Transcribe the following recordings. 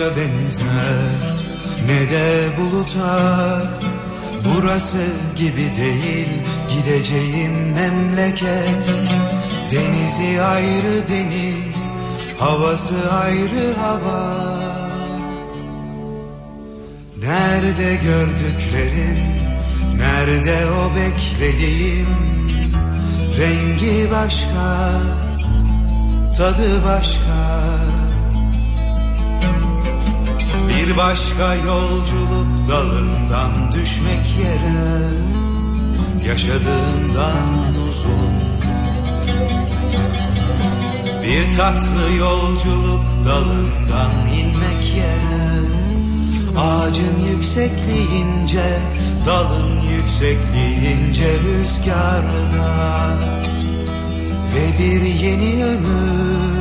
ağaca benzer. Ne de buluta. Burası gibi değil. Gideceğim memleket. Denizi ayrı deniz. Havası ayrı hava. Nerede gördüklerim? Nerede o beklediğim? Rengi başka tadı başka Bir başka yolculuk dalından düşmek yere Yaşadığından uzun. Bir tatlı yolculuk dalından inmek yere Ağacın yüksekliğince dalın yüksekliğince rüzgarda Ve bir yeni ömür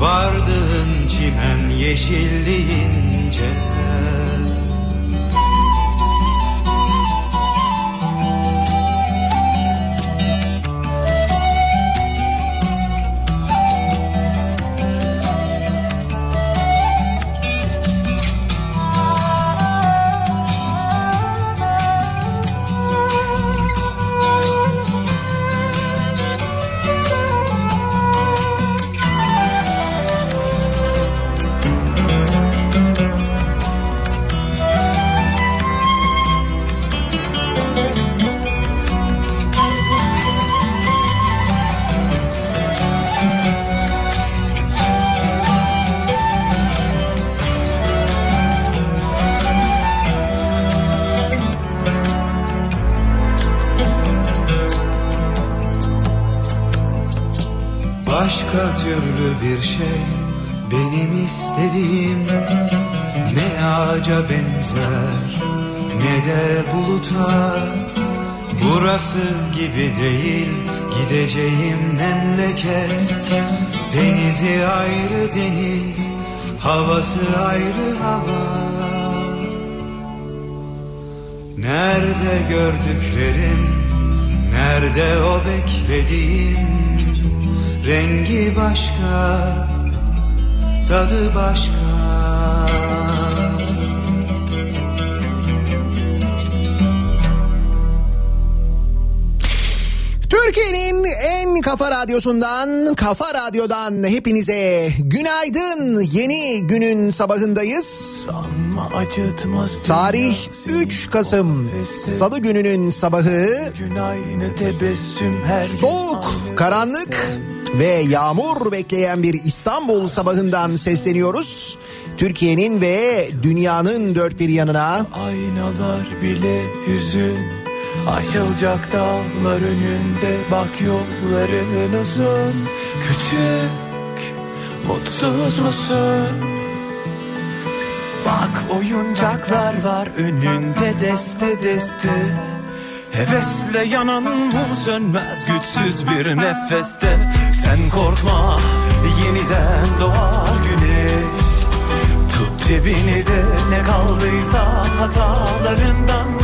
vardığın çimen yeşilliğince Başka havası ayrı hava Nerede gördüklerim nerede o beklediğim Rengi başka, tadı başka. Türkiye'nin en kafa radyosundan, kafa radyodan hepinize günaydın. Yeni günün sabahındayız. Tarih 3 Kasım Salı gününün sabahı. Soğuk, karanlık ve yağmur bekleyen bir İstanbul sabahından sesleniyoruz. Türkiye'nin ve dünyanın dört bir yanına. Aynalar bile hüzün Aşılacak dağlar önünde bak yolların uzun. Küçük mutsuz musun? Bak oyuncaklar var önünde deste deste. Hevesle yanan mum sönmez güçsüz bir nefeste. Sen korkma yeniden doğar güneş. Tut cebini de ne kaldıysa hatalarından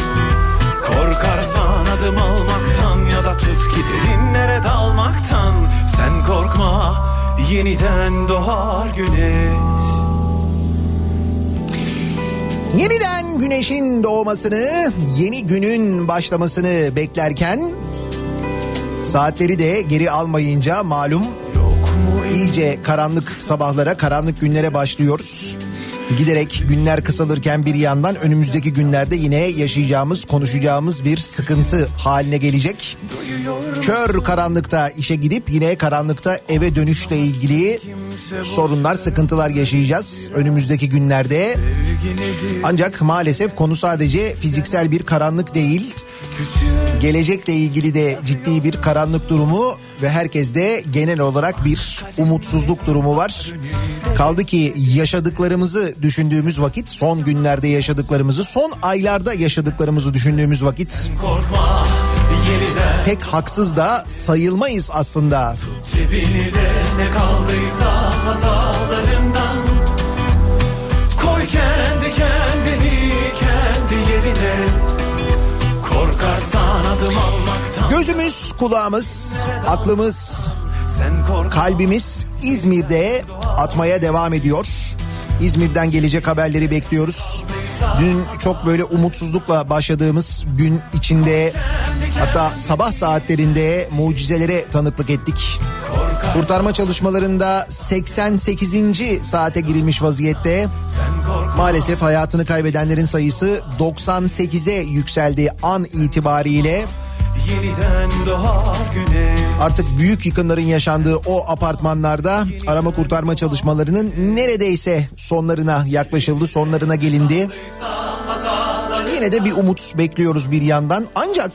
Korkarsan adım almaktan ya da tut giderinlere dalmaktan. Sen korkma yeniden doğar güneş. Yeniden güneşin doğmasını, yeni günün başlamasını beklerken saatleri de geri almayınca malum iyice karanlık sabahlara, karanlık günlere başlıyoruz. Giderek günler kısalırken bir yandan önümüzdeki günlerde yine yaşayacağımız, konuşacağımız bir sıkıntı haline gelecek. Kör karanlıkta işe gidip yine karanlıkta eve dönüşle ilgili sorunlar, sıkıntılar yaşayacağız önümüzdeki günlerde. Ancak maalesef konu sadece fiziksel bir karanlık değil. Gelecekle ilgili de ciddi bir karanlık durumu ve herkeste genel olarak bir umutsuzluk durumu var. Kaldı ki yaşadıklarımızı düşündüğümüz vakit, son günlerde yaşadıklarımızı, son aylarda yaşadıklarımızı düşündüğümüz vakit pek haksız da sayılmayız aslında. Cebini de ne kaldıysa hatalarından Gözümüz, kulağımız, aklımız, kalbimiz İzmir'de atmaya devam ediyor. İzmir'den gelecek haberleri bekliyoruz. Dün çok böyle umutsuzlukla başladığımız gün içinde hatta sabah saatlerinde mucizelere tanıklık ettik. Kurtarma çalışmalarında 88. saate girilmiş vaziyette. Maalesef hayatını kaybedenlerin sayısı 98'e yükseldiği an itibariyle Artık büyük yıkımların yaşandığı o apartmanlarda arama kurtarma çalışmalarının neredeyse sonlarına yaklaşıldı, sonlarına gelindi. Yine de bir umut bekliyoruz bir yandan. Ancak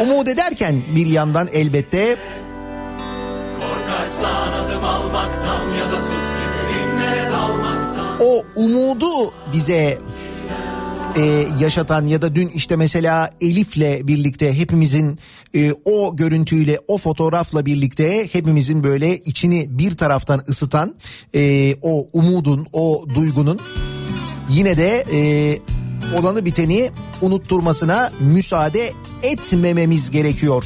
umut ederken bir yandan elbette Korkarsan adım almaktan ya da tut giderinlere dalmaktan o umudu bize e, yaşatan ya da dün işte mesela Elif'le birlikte hepimizin e, o görüntüyle o fotoğrafla birlikte hepimizin böyle içini bir taraftan ısıtan e, o umudun o duygunun yine de e, olanı biteni unutturmasına müsaade etmememiz gerekiyor.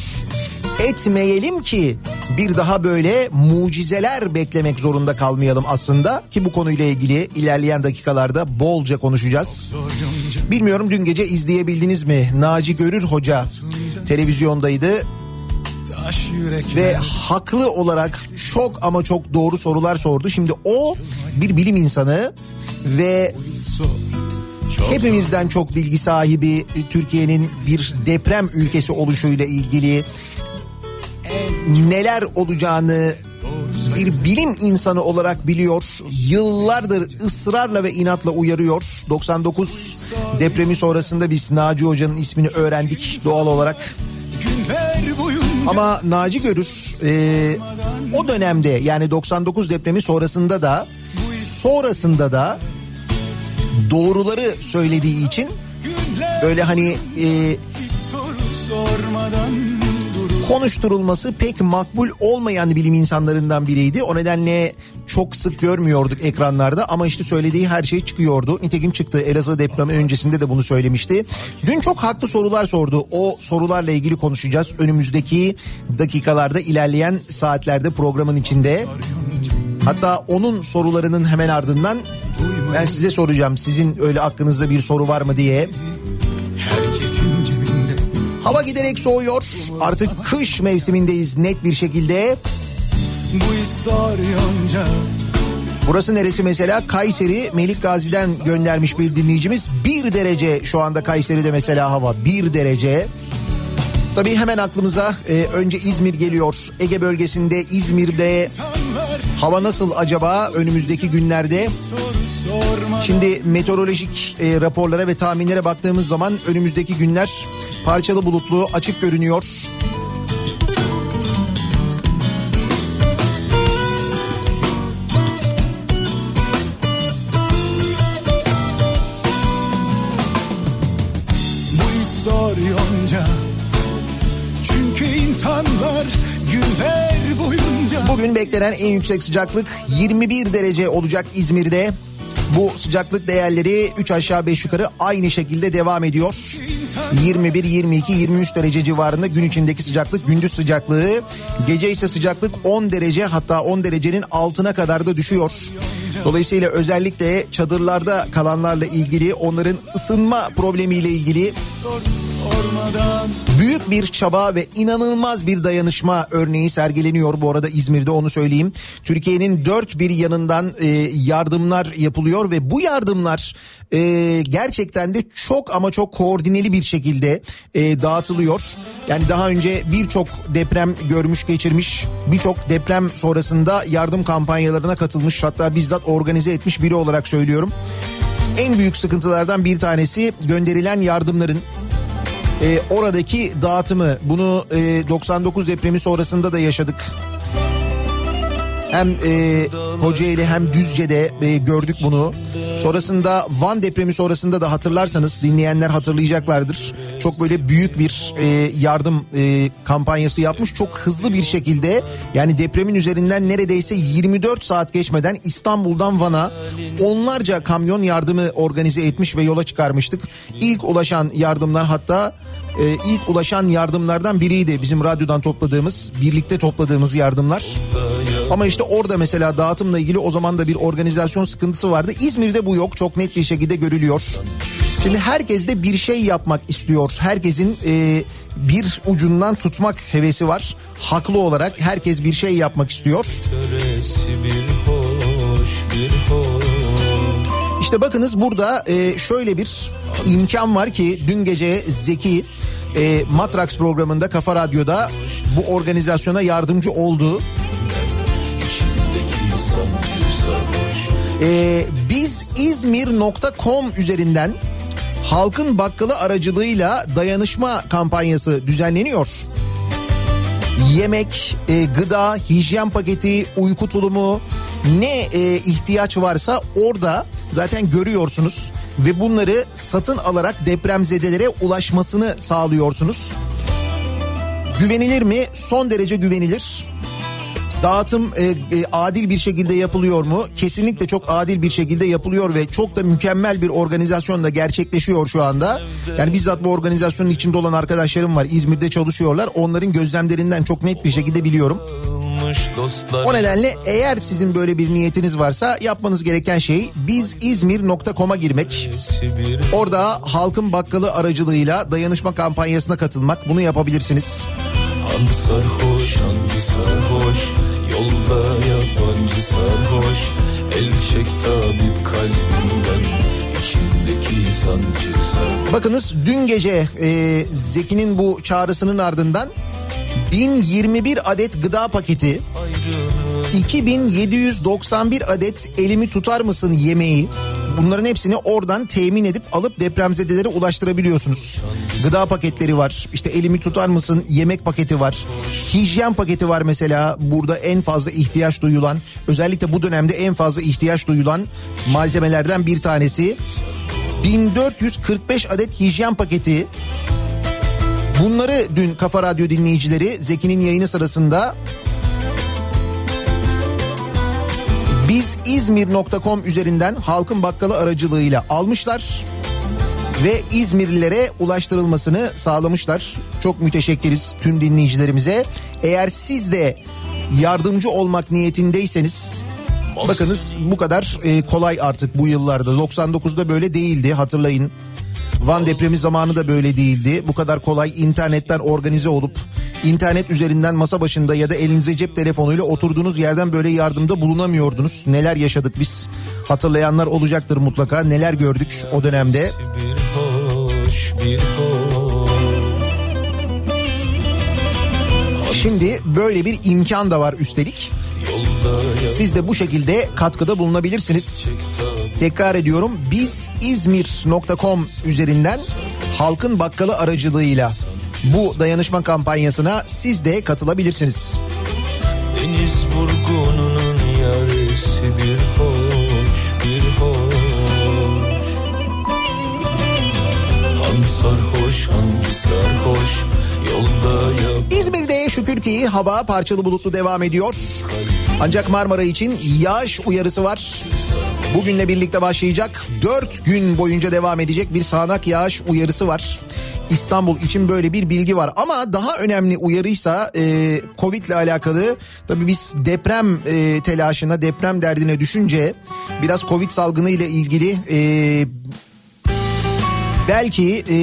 Etmeyelim ki bir daha böyle mucizeler beklemek zorunda kalmayalım aslında ki bu konuyla ilgili ilerleyen dakikalarda bolca konuşacağız. Bilmiyorum dün gece izleyebildiniz mi? Naci Görür Hoca televizyondaydı ve haklı olarak çok ama çok doğru sorular sordu. Şimdi o bir bilim insanı ve hepimizden çok bilgi sahibi Türkiye'nin bir deprem ülkesi oluşuyla ilgili neler olacağını bir bilim insanı olarak biliyor. Yıllardır ısrarla ve inatla uyarıyor. 99 depremi sonrasında biz Naci Hoca'nın ismini öğrendik doğal olarak. Ama Naci Görür e, o dönemde yani 99 depremi sonrasında da sonrasında da doğruları söylediği için böyle hani e, sormadan. Konuşturulması pek makbul olmayan bilim insanlarından biriydi. O nedenle çok sık görmüyorduk ekranlarda ama işte söylediği her şey çıkıyordu. Nitekim çıktı Elazığ depremi öncesinde de bunu söylemişti. Dün çok haklı sorular sordu. O sorularla ilgili konuşacağız. Önümüzdeki dakikalarda ilerleyen saatlerde programın içinde. Hatta onun sorularının hemen ardından ben size soracağım. Sizin öyle aklınızda bir soru var mı diye. Hava giderek soğuyor. Artık kış mevsimindeyiz net bir şekilde. Burası neresi mesela? Kayseri Melik Gazi'den göndermiş bir dinleyicimiz. Bir derece şu anda Kayseri'de mesela hava. Bir derece. Tabii hemen aklımıza e, önce İzmir geliyor. Ege bölgesinde İzmir'de hava nasıl acaba önümüzdeki günlerde? Şimdi meteorolojik e, raporlara ve tahminlere baktığımız zaman önümüzdeki günler parçalı bulutlu açık görünüyor. Bugün beklenen en yüksek sıcaklık 21 derece olacak İzmir'de. Bu sıcaklık değerleri 3 aşağı 5 yukarı aynı şekilde devam ediyor. 21, 22, 23 derece civarında gün içindeki sıcaklık, gündüz sıcaklığı. Gece ise sıcaklık 10 derece hatta 10 derecenin altına kadar da düşüyor. Dolayısıyla özellikle çadırlarda kalanlarla ilgili onların ısınma problemiyle ilgili sormadan Büyük bir çaba ve inanılmaz bir dayanışma örneği sergileniyor bu arada İzmir'de onu söyleyeyim. Türkiye'nin dört bir yanından e, yardımlar yapılıyor ve bu yardımlar e, gerçekten de çok ama çok koordineli bir şekilde e, dağıtılıyor. Yani daha önce birçok deprem görmüş geçirmiş birçok deprem sonrasında yardım kampanyalarına katılmış hatta bizzat organize etmiş biri olarak söylüyorum. En büyük sıkıntılardan bir tanesi gönderilen yardımların e, oradaki dağıtımı bunu e, 99 depremi sonrasında da yaşadık. Hem e, Kocaeli hem Düzce'de e, gördük bunu. Sonrasında Van depremi sonrasında da hatırlarsanız dinleyenler hatırlayacaklardır. Çok böyle büyük bir e, yardım e, kampanyası yapmış. Çok hızlı bir şekilde yani depremin üzerinden neredeyse 24 saat geçmeden İstanbul'dan Van'a onlarca kamyon yardımı organize etmiş ve yola çıkarmıştık. İlk ulaşan yardımlar hatta e, ilk ulaşan yardımlardan biriydi bizim radyodan topladığımız, birlikte topladığımız yardımlar. Ama işte orada mesela dağıtımla ilgili o zaman da bir organizasyon sıkıntısı vardı. İzmir'de bu yok çok net bir şekilde görülüyor. Şimdi herkes de bir şey yapmak istiyor. Herkesin e, bir ucundan tutmak hevesi var. Haklı olarak herkes bir şey yapmak istiyor. İşte bakınız burada e, şöyle bir imkan var ki dün gece Zeki e, Matrax programında Kafa Radyo'da bu organizasyona yardımcı oldu. Ee, biz İzmir.com üzerinden halkın bakkalı aracılığıyla dayanışma kampanyası düzenleniyor. Yemek, e, gıda, hijyen paketi, uyku tulumu ne e, ihtiyaç varsa orada zaten görüyorsunuz ve bunları satın alarak depremzedelere ulaşmasını sağlıyorsunuz. Güvenilir mi? Son derece güvenilir. Dağıtım e, e, adil bir şekilde yapılıyor mu? Kesinlikle çok adil bir şekilde yapılıyor ve çok da mükemmel bir organizasyonla gerçekleşiyor şu anda. Yani bizzat bu organizasyonun içinde olan arkadaşlarım var. İzmir'de çalışıyorlar. Onların gözlemlerinden çok net bir şekilde biliyorum. O nedenle eğer sizin böyle bir niyetiniz varsa yapmanız gereken şey bizizmir.com'a girmek. Orada halkın bakkalı aracılığıyla dayanışma kampanyasına katılmak. Bunu yapabilirsiniz. Han sarhoş hangi sarhoş Yolda yabancı sarhoş El çek tabip kalbimden İçimdeki sancı sarhoş. Bakınız dün gece e, Zeki'nin bu çağrısının ardından 1021 adet gıda paketi, 2791 adet elimi tutar mısın yemeği bunların hepsini oradan temin edip alıp depremzedelere ulaştırabiliyorsunuz. Gıda paketleri var işte elimi tutar mısın yemek paketi var. Hijyen paketi var mesela burada en fazla ihtiyaç duyulan özellikle bu dönemde en fazla ihtiyaç duyulan malzemelerden bir tanesi. 1445 adet hijyen paketi Bunları dün Kafa Radyo dinleyicileri Zeki'nin yayını sırasında biz İzmir.com üzerinden halkın bakkalı aracılığıyla almışlar ve İzmirlilere ulaştırılmasını sağlamışlar. Çok müteşekkiriz tüm dinleyicilerimize. Eğer siz de yardımcı olmak niyetindeyseniz bakınız bu kadar e, kolay artık bu yıllarda. 99'da böyle değildi hatırlayın. Van depremi zamanı da böyle değildi. Bu kadar kolay internetten organize olup internet üzerinden masa başında ya da elinize cep telefonuyla oturduğunuz yerden böyle yardımda bulunamıyordunuz. Neler yaşadık biz? Hatırlayanlar olacaktır mutlaka. Neler gördük o dönemde? bir hoş bir hoş Şimdi böyle bir imkan da var üstelik. Siz de bu şekilde katkıda bulunabilirsiniz. Tekrar ediyorum biz İzmir.com üzerinden halkın bakkalı aracılığıyla bu dayanışma kampanyasına siz de katılabilirsiniz. Deniz vurgununun yarısı bir hoş bir hoş Han sarhoş hangi sarhoş İzmir'de şükür ki hava parçalı bulutlu devam ediyor. Ancak Marmara için yağış uyarısı var. Bugünle birlikte başlayacak 4 gün boyunca devam edecek bir sağanak yağış uyarısı var. İstanbul için böyle bir bilgi var ama daha önemli uyarıysa e, Covid ile alakalı tabii biz deprem e, telaşına deprem derdine düşünce biraz Covid salgını ile ilgili e, belki e,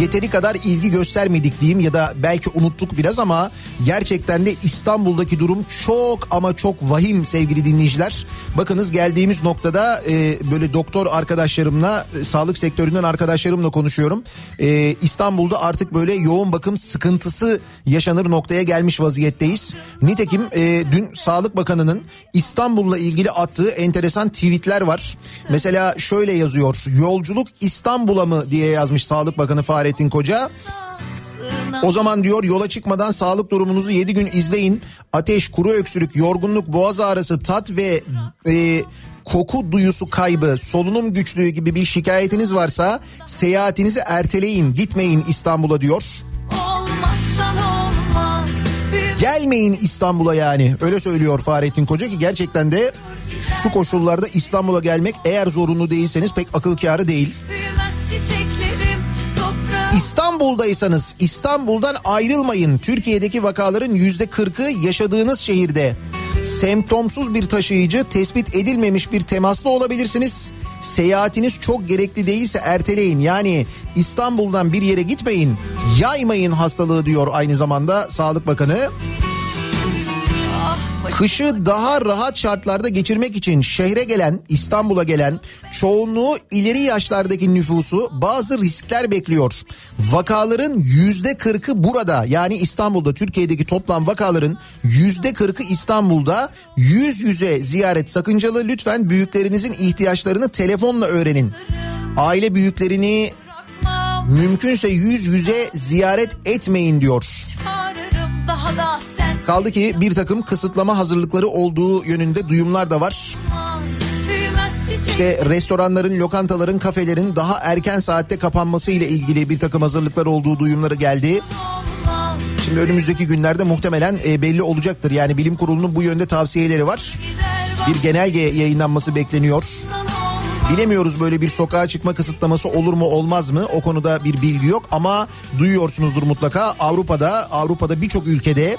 yeteri kadar ilgi göstermedik diyeyim ya da belki unuttuk biraz ama gerçekten de İstanbul'daki durum çok ama çok vahim sevgili dinleyiciler. Bakınız geldiğimiz noktada e, böyle doktor arkadaşlarımla, e, sağlık sektöründen arkadaşlarımla konuşuyorum. E, İstanbul'da artık böyle yoğun bakım sıkıntısı yaşanır noktaya gelmiş vaziyetteyiz. Nitekim e, dün Sağlık Bakanı'nın İstanbul'la ilgili attığı enteresan tweetler var. Mesela şöyle yazıyor. Yolculuk İstanbul'a mı diye yazmış Sağlık Bakanı Fahrettin Koca. O zaman diyor yola çıkmadan sağlık durumunuzu 7 gün izleyin. Ateş, kuru öksürük, yorgunluk, boğaz ağrısı, tat ve e, koku duyusu kaybı, solunum güçlüğü gibi bir şikayetiniz varsa seyahatinizi erteleyin, gitmeyin İstanbul'a diyor. Olmaz. Gelmeyin İstanbul'a yani. Öyle söylüyor Fahrettin Koca ki gerçekten de şu koşullarda İstanbul'a gelmek eğer zorunlu değilseniz pek akıl kârı değil. büyümez çiçeklerim. İstanbul'daysanız İstanbul'dan ayrılmayın. Türkiye'deki vakaların yüzde kırkı yaşadığınız şehirde. Semptomsuz bir taşıyıcı tespit edilmemiş bir temaslı olabilirsiniz. Seyahatiniz çok gerekli değilse erteleyin. Yani İstanbul'dan bir yere gitmeyin. Yaymayın hastalığı diyor aynı zamanda Sağlık Bakanı. Kışı daha rahat şartlarda geçirmek için şehre gelen, İstanbul'a gelen çoğunluğu ileri yaşlardaki nüfusu bazı riskler bekliyor. Vakaların yüzde kırkı burada yani İstanbul'da Türkiye'deki toplam vakaların yüzde kırkı İstanbul'da yüz yüze ziyaret sakıncalı lütfen büyüklerinizin ihtiyaçlarını telefonla öğrenin. Aile büyüklerini mümkünse yüz yüze ziyaret etmeyin diyor. çağırırım daha da Kaldı ki bir takım kısıtlama hazırlıkları olduğu yönünde duyumlar da var. İşte restoranların, lokantaların, kafelerin daha erken saatte kapanması ile ilgili bir takım hazırlıklar olduğu duyumları geldi. Şimdi önümüzdeki günlerde muhtemelen e, belli olacaktır. Yani bilim kurulunun bu yönde tavsiyeleri var. Bir genelge yayınlanması bekleniyor. Bilemiyoruz böyle bir sokağa çıkma kısıtlaması olur mu olmaz mı? O konuda bir bilgi yok ama duyuyorsunuzdur mutlaka. Avrupa'da, Avrupa'da birçok ülkede.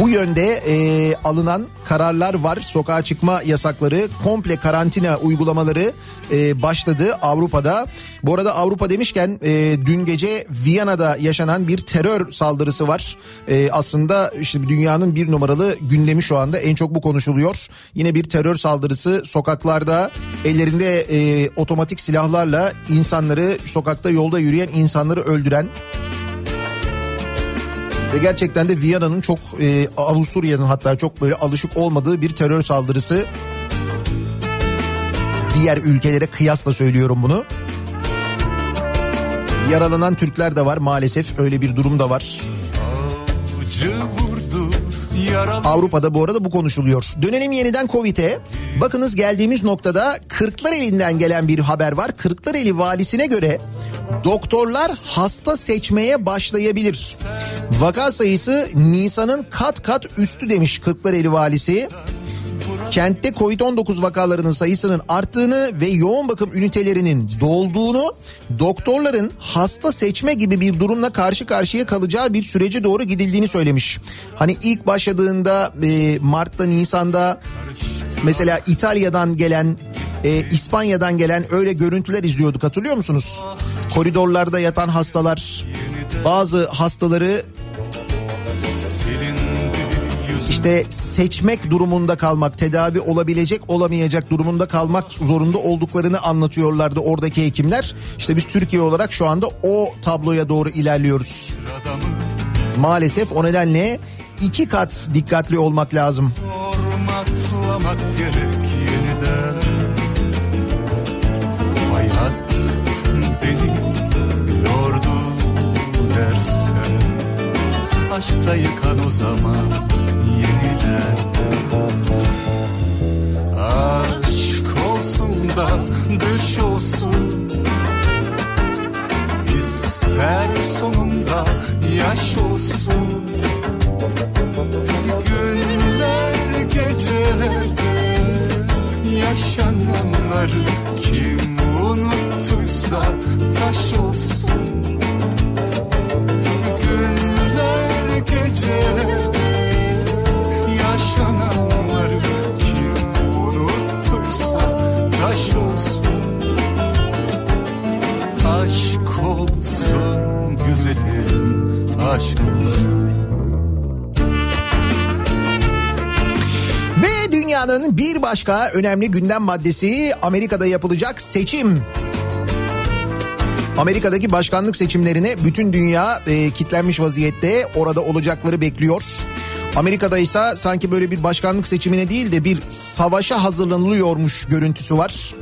Bu yönde e, alınan kararlar var. Sokağa çıkma yasakları, komple karantina uygulamaları e, başladı Avrupa'da. Bu arada Avrupa demişken e, dün gece Viyana'da yaşanan bir terör saldırısı var. E, aslında işte dünyanın bir numaralı gündemi şu anda en çok bu konuşuluyor. Yine bir terör saldırısı sokaklarda ellerinde e, otomatik silahlarla insanları sokakta yolda yürüyen insanları öldüren ve gerçekten de Viyana'nın çok e, Avusturya'nın hatta çok böyle alışık olmadığı bir terör saldırısı. Diğer ülkelere kıyasla söylüyorum bunu. Yaralanan Türkler de var maalesef öyle bir durum da var. Vurdu Avrupa'da bu arada bu konuşuluyor. Dönelim yeniden Covid'e. Bakınız geldiğimiz noktada Kırklareli'nden gelen bir haber var. Kırklareli valisine göre doktorlar hasta seçmeye başlayabilir. Vaka sayısı Nisan'ın kat kat üstü demiş Kırklareli valisi. Kentte Covid-19 vakalarının sayısının arttığını ve yoğun bakım ünitelerinin dolduğunu, doktorların hasta seçme gibi bir durumla karşı karşıya kalacağı bir sürece doğru gidildiğini söylemiş. Hani ilk başladığında e, Mart'ta, Nisan'da mesela İtalya'dan gelen, e, İspanya'dan gelen öyle görüntüler izliyorduk hatırlıyor musunuz? Koridorlarda yatan hastalar, bazı hastaları işte seçmek durumunda kalmak, tedavi olabilecek olamayacak durumunda kalmak zorunda olduklarını anlatıyorlardı oradaki hekimler. İşte biz Türkiye olarak şu anda o tabloya doğru ilerliyoruz. Maalesef o nedenle iki kat dikkatli olmak lazım. Formatlamak gerek yeniden. Hayat beni yordu dersen. Aşkta yıkan o zaman yeniden. Aşk olsun da düş olsun. İster sonunda yaş olsun gecelerde yaşananları kim unuttuysa taş olsun. Günler gecelerde yaşananları kim unuttuysa taş olsun. Aşk olsun güzelim aşk olsun dünyanın bir başka önemli gündem maddesi Amerika'da yapılacak seçim. Amerika'daki başkanlık seçimlerine bütün dünya e, kitlenmiş vaziyette orada olacakları bekliyor. Amerika'da ise sanki böyle bir başkanlık seçimine değil de bir savaşa hazırlanılıyormuş görüntüsü var.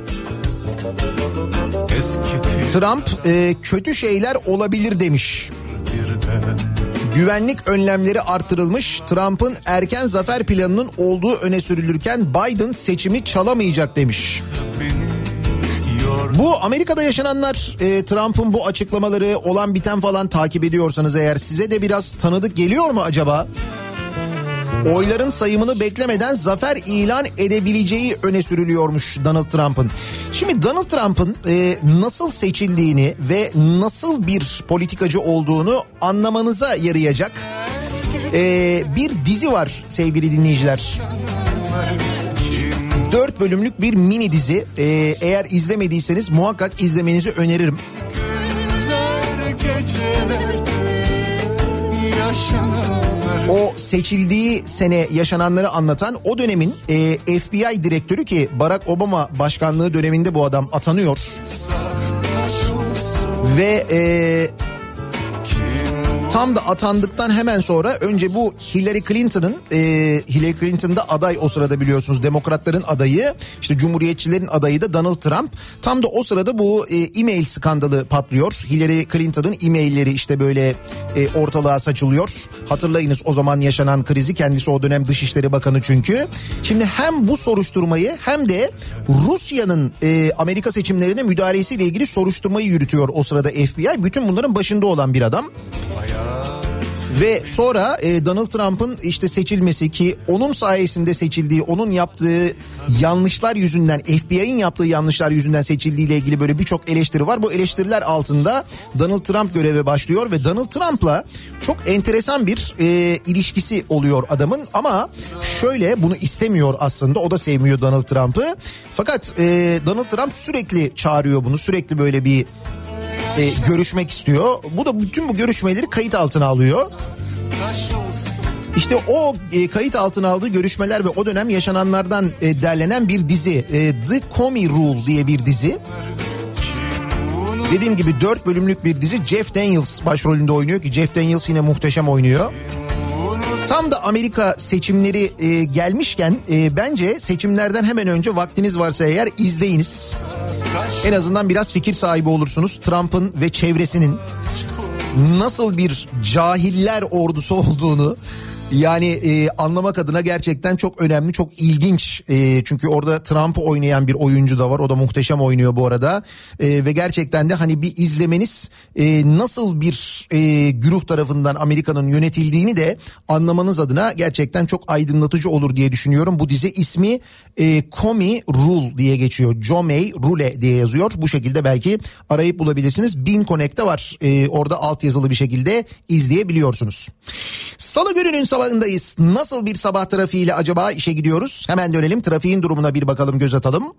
Eskitir Trump e, kötü şeyler olabilir demiş. birden Güvenlik önlemleri artırılmış. Trump'ın erken zafer planının olduğu öne sürülürken Biden seçimi çalamayacak demiş. Bu Amerika'da yaşananlar e, Trump'ın bu açıklamaları olan biten falan takip ediyorsanız eğer size de biraz tanıdık geliyor mu acaba? Oyların sayımını beklemeden zafer ilan edebileceği öne sürülüyormuş Donald Trump'ın. Şimdi Donald Trump'ın e, nasıl seçildiğini ve nasıl bir politikacı olduğunu anlamanıza yarayacak e, bir dizi var sevgili dinleyiciler. kim 4 bölümlük bir mini dizi. E, eğer izlemediyseniz muhakkak izlemenizi öneririm. günler gecelerde yaşananlar O seçildiği sene yaşananları anlatan o dönemin e, FBI direktörü ki Barack Obama başkanlığı döneminde bu adam atanıyor. Ve e, tam da atandıktan hemen sonra önce bu Hillary Clinton'ın e, Hillary Clinton'da aday o sırada biliyorsunuz demokratların adayı işte cumhuriyetçilerin adayı da Donald Trump. Tam da o sırada bu e, e-mail skandalı patlıyor. Hillary Clinton'ın e-mailleri işte böyle e, ortalığa saçılıyor. Hatırlayınız o zaman yaşanan krizi kendisi o dönem Dışişleri Bakanı çünkü. Şimdi hem bu soruşturmayı hem de Rusya'nın e, Amerika seçimlerine müdahalesiyle ilgili soruşturmayı yürütüyor o sırada FBI. Bütün bunların başında olan bir adam. Ve sonra e, Donald Trump'ın işte seçilmesi ki onun sayesinde seçildiği, onun yaptığı yanlışlar yüzünden, FBI'nin yaptığı yanlışlar yüzünden seçildiğiyle ilgili böyle birçok eleştiri var. Bu eleştiriler altında Donald Trump göreve başlıyor ve Donald Trump'la çok enteresan bir e, ilişkisi oluyor adamın ama şöyle bunu istemiyor aslında. O da sevmiyor Donald Trump'ı. Fakat e, Donald Trump sürekli çağırıyor bunu. Sürekli böyle bir e, görüşmek istiyor. Bu da bütün bu görüşmeleri kayıt altına alıyor. İşte o e, kayıt altına aldığı görüşmeler ve o dönem yaşananlardan e, derlenen bir dizi. E, The Comey Rule diye bir dizi. Dediğim gibi 4 bölümlük bir dizi. Jeff Daniels başrolünde oynuyor ki Jeff Daniels yine muhteşem oynuyor. Tam da Amerika seçimleri e, gelmişken e, bence seçimlerden hemen önce vaktiniz varsa eğer izleyiniz. En azından biraz fikir sahibi olursunuz. Trump'ın ve çevresinin nasıl bir cahiller ordusu olduğunu yani e, anlamak adına gerçekten çok önemli, çok ilginç. E, çünkü orada Trump'ı oynayan bir oyuncu da var. O da muhteşem oynuyor bu arada. E, ve gerçekten de hani bir izlemeniz e, nasıl bir e, güruh tarafından Amerika'nın yönetildiğini de anlamanız adına gerçekten çok aydınlatıcı olur diye düşünüyorum. Bu dizi ismi e, Comey Rule diye geçiyor. Jomey Rule diye yazıyor. Bu şekilde belki arayıp bulabilirsiniz. Bin Connect'te var. E, orada alt yazılı bir şekilde izleyebiliyorsunuz. Salı gününün sabahındayız. Nasıl bir sabah trafiğiyle acaba işe gidiyoruz? Hemen dönelim trafiğin durumuna bir bakalım göz atalım.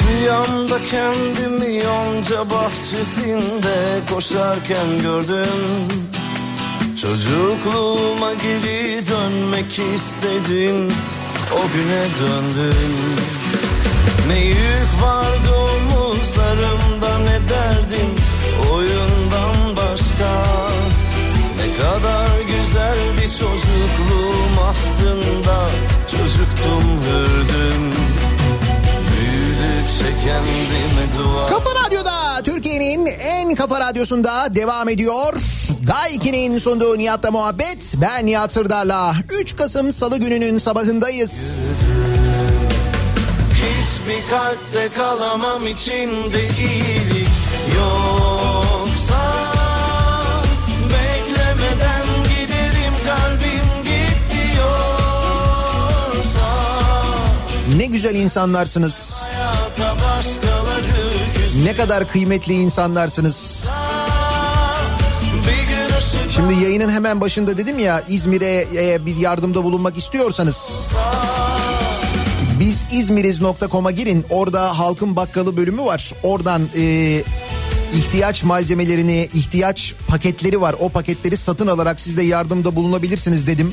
Rüyamda kendimi yonca bahçesinde koşarken gördüm Çocukluğuma geri dönmek istedim O güne döndüm Ne yük vardı omuzlarımda ne derdim Oyundan başka Ne kadar güzeldi çocukluğum aslında Çocuktum hürdüm Büyüdükçe Kafa Radyo'da Türkiye'nin en kafa radyosunda devam ediyor. Daiki'nin sunduğu Nihat'la muhabbet. Ben Nihat Sırdar'la 3 Kasım Salı gününün sabahındayız. Hiçbir kalpte kalamam içinde iyilik yoksa Beklemeden giderim kalbim git diyorsa Ne güzel insanlarsınız. Ne kadar kıymetli insanlarsınız. bir Şimdi yayının hemen başında dedim ya İzmir'e e, bir yardımda bulunmak istiyorsanız biz İzmiriz.com'a girin. Orada halkın bakkalı bölümü var. Oradan e, ihtiyaç malzemelerini, ihtiyaç paketleri var. O paketleri satın alarak siz de yardımda bulunabilirsiniz dedim.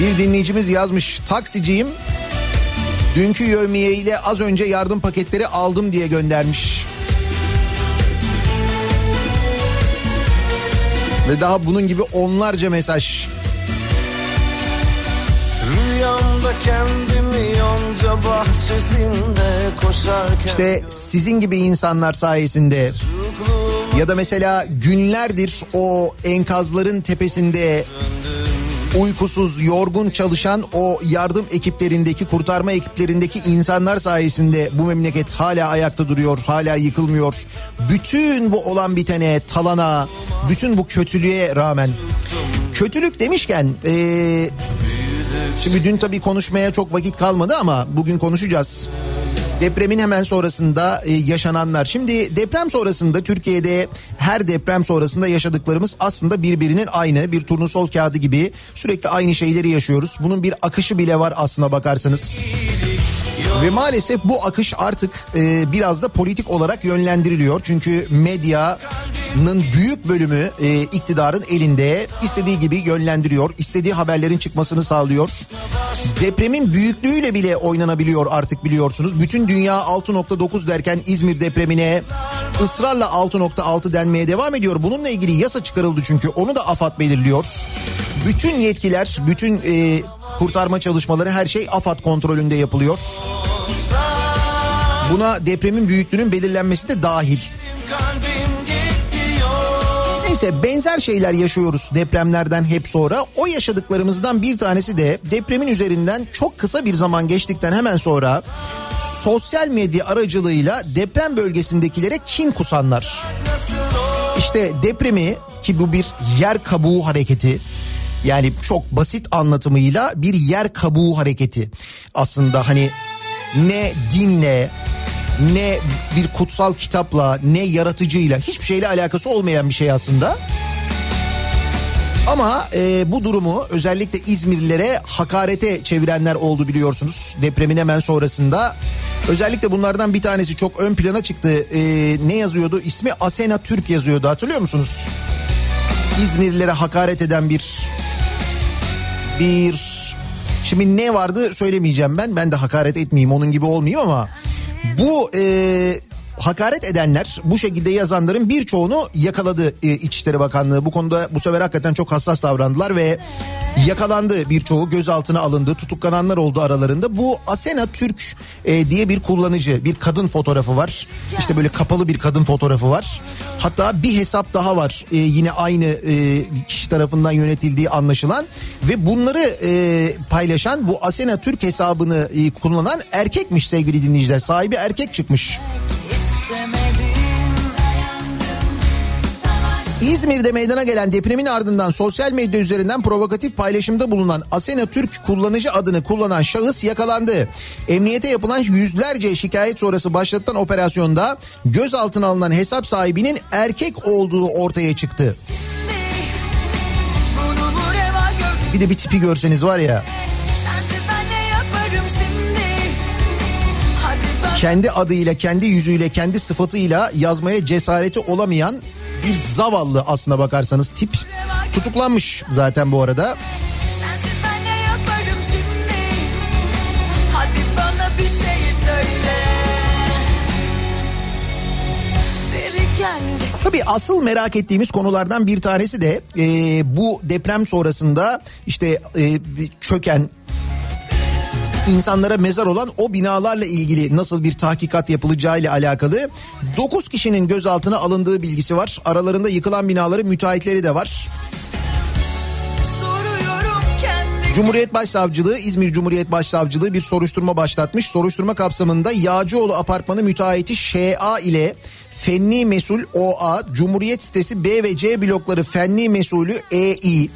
Bir dinleyicimiz yazmış. Taksiciyim. Dünkü yövmiye ile az önce yardım paketleri aldım diye göndermiş. Ve daha bunun gibi onlarca mesaj. Da kendimi yonca bahçesinde koşarken İşte sizin gibi insanlar sayesinde ya da mesela günlerdir o enkazların tepesinde uykusuz, yorgun çalışan o yardım ekiplerindeki, kurtarma ekiplerindeki insanlar sayesinde bu memleket hala ayakta duruyor, hala yıkılmıyor. Bütün bu olan bitene, talana, bütün bu kötülüğe rağmen kötülük demişken eee Şimdi dün tabii konuşmaya çok vakit kalmadı ama bugün konuşacağız. Depremin hemen sonrasında e, yaşananlar. Şimdi deprem sonrasında Türkiye'de her deprem sonrasında yaşadıklarımız aslında birbirinin aynı. Bir turnusol kağıdı gibi sürekli aynı şeyleri yaşıyoruz. Bunun bir akışı bile var aslına bakarsanız. Ve maalesef bu akış artık e, biraz da politik olarak yönlendiriliyor. Çünkü medyanın büyük bölümü e, iktidarın elinde istediği gibi yönlendiriyor. istediği haberlerin çıkmasını sağlıyor. Depremin büyüklüğüyle bile oynanabiliyor artık biliyorsunuz. Bütün dünya 6.9 derken İzmir depremine ısrarla 6.6 denmeye devam ediyor. Bununla ilgili yasa çıkarıldı çünkü onu da AFAD belirliyor. Bütün yetkiler, bütün e, kurtarma çalışmaları her şey AFAD kontrolünde yapılıyor. Buna depremin büyüklüğünün belirlenmesi de dahil. Neyse benzer şeyler yaşıyoruz depremlerden hep sonra. O yaşadıklarımızdan bir tanesi de depremin üzerinden çok kısa bir zaman geçtikten hemen sonra sosyal medya aracılığıyla deprem bölgesindekilere kin kusanlar. İşte depremi ki bu bir yer kabuğu hareketi. Yani çok basit anlatımıyla bir yer kabuğu hareketi. Aslında hani ne dinle ne bir kutsal kitapla ne yaratıcıyla hiçbir şeyle alakası olmayan bir şey aslında. Ama e, bu durumu özellikle İzmirlilere hakarete çevirenler oldu biliyorsunuz depremin hemen sonrasında. Özellikle bunlardan bir tanesi çok ön plana çıktı. E, ne yazıyordu? İsmi Asena Türk yazıyordu hatırlıyor musunuz? İzmirlilere hakaret eden bir bir şimdi ne vardı söylemeyeceğim ben. Ben de hakaret etmeyeyim onun gibi olmayayım ama bu e, hakaret edenler bu şekilde yazanların birçoğunu yakaladı e, İçişleri Bakanlığı. Bu konuda bu sefer hakikaten çok hassas davrandılar ve yakalandı birçoğu gözaltına alındı. Tutuklananlar oldu aralarında. Bu Asena Türk e, diye bir kullanıcı bir kadın fotoğrafı var. İşte böyle kapalı bir kadın fotoğrafı var. Hatta bir hesap daha var e, yine aynı e, kişi tarafından yönetildiği anlaşılan ve bunları e, paylaşan bu Asena Türk hesabını e, kullanan erkekmiş sevgili dinleyiciler. Sahibi erkek çıkmış. İzmir'de meydana gelen depremin ardından sosyal medya üzerinden provokatif paylaşımda bulunan Asena Türk kullanıcı adını kullanan şahıs yakalandı. Emniyete yapılan yüzlerce şikayet sonrası başlatılan operasyonda gözaltına alınan hesap sahibinin erkek olduğu ortaya çıktı. Bir de bir tipi görseniz var ya kendi adıyla, kendi yüzüyle, kendi sıfatıyla yazmaya cesareti olamayan bir zavallı aslına bakarsanız tip. Tutuklanmış zaten bu arada. bir şey söyle. Tabii asıl merak ettiğimiz konulardan bir tanesi de e, bu deprem sonrasında işte e, çöken insanlara mezar olan o binalarla ilgili nasıl bir tahkikat yapılacağı ile alakalı 9 kişinin gözaltına alındığı bilgisi var. Aralarında yıkılan binaların müteahhitleri de var. Cumhuriyet Başsavcılığı, İzmir Cumhuriyet Başsavcılığı bir soruşturma başlatmış. Soruşturma kapsamında Yağcıoğlu Apartmanı müteahhiti ŞA ile Fenni Mesul OA, Cumhuriyet sitesi B ve C blokları Fenni Mesulü EI,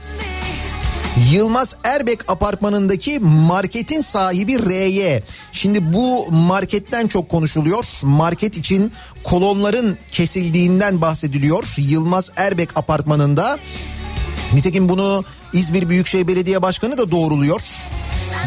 Yılmaz Erbek apartmanındaki marketin sahibi R'ye. Şimdi bu marketten çok konuşuluyor. Market için kolonların kesildiğinden bahsediliyor. Yılmaz Erbek apartmanında. Nitekim bunu İzmir Büyükşehir Belediye Başkanı da doğruluyor.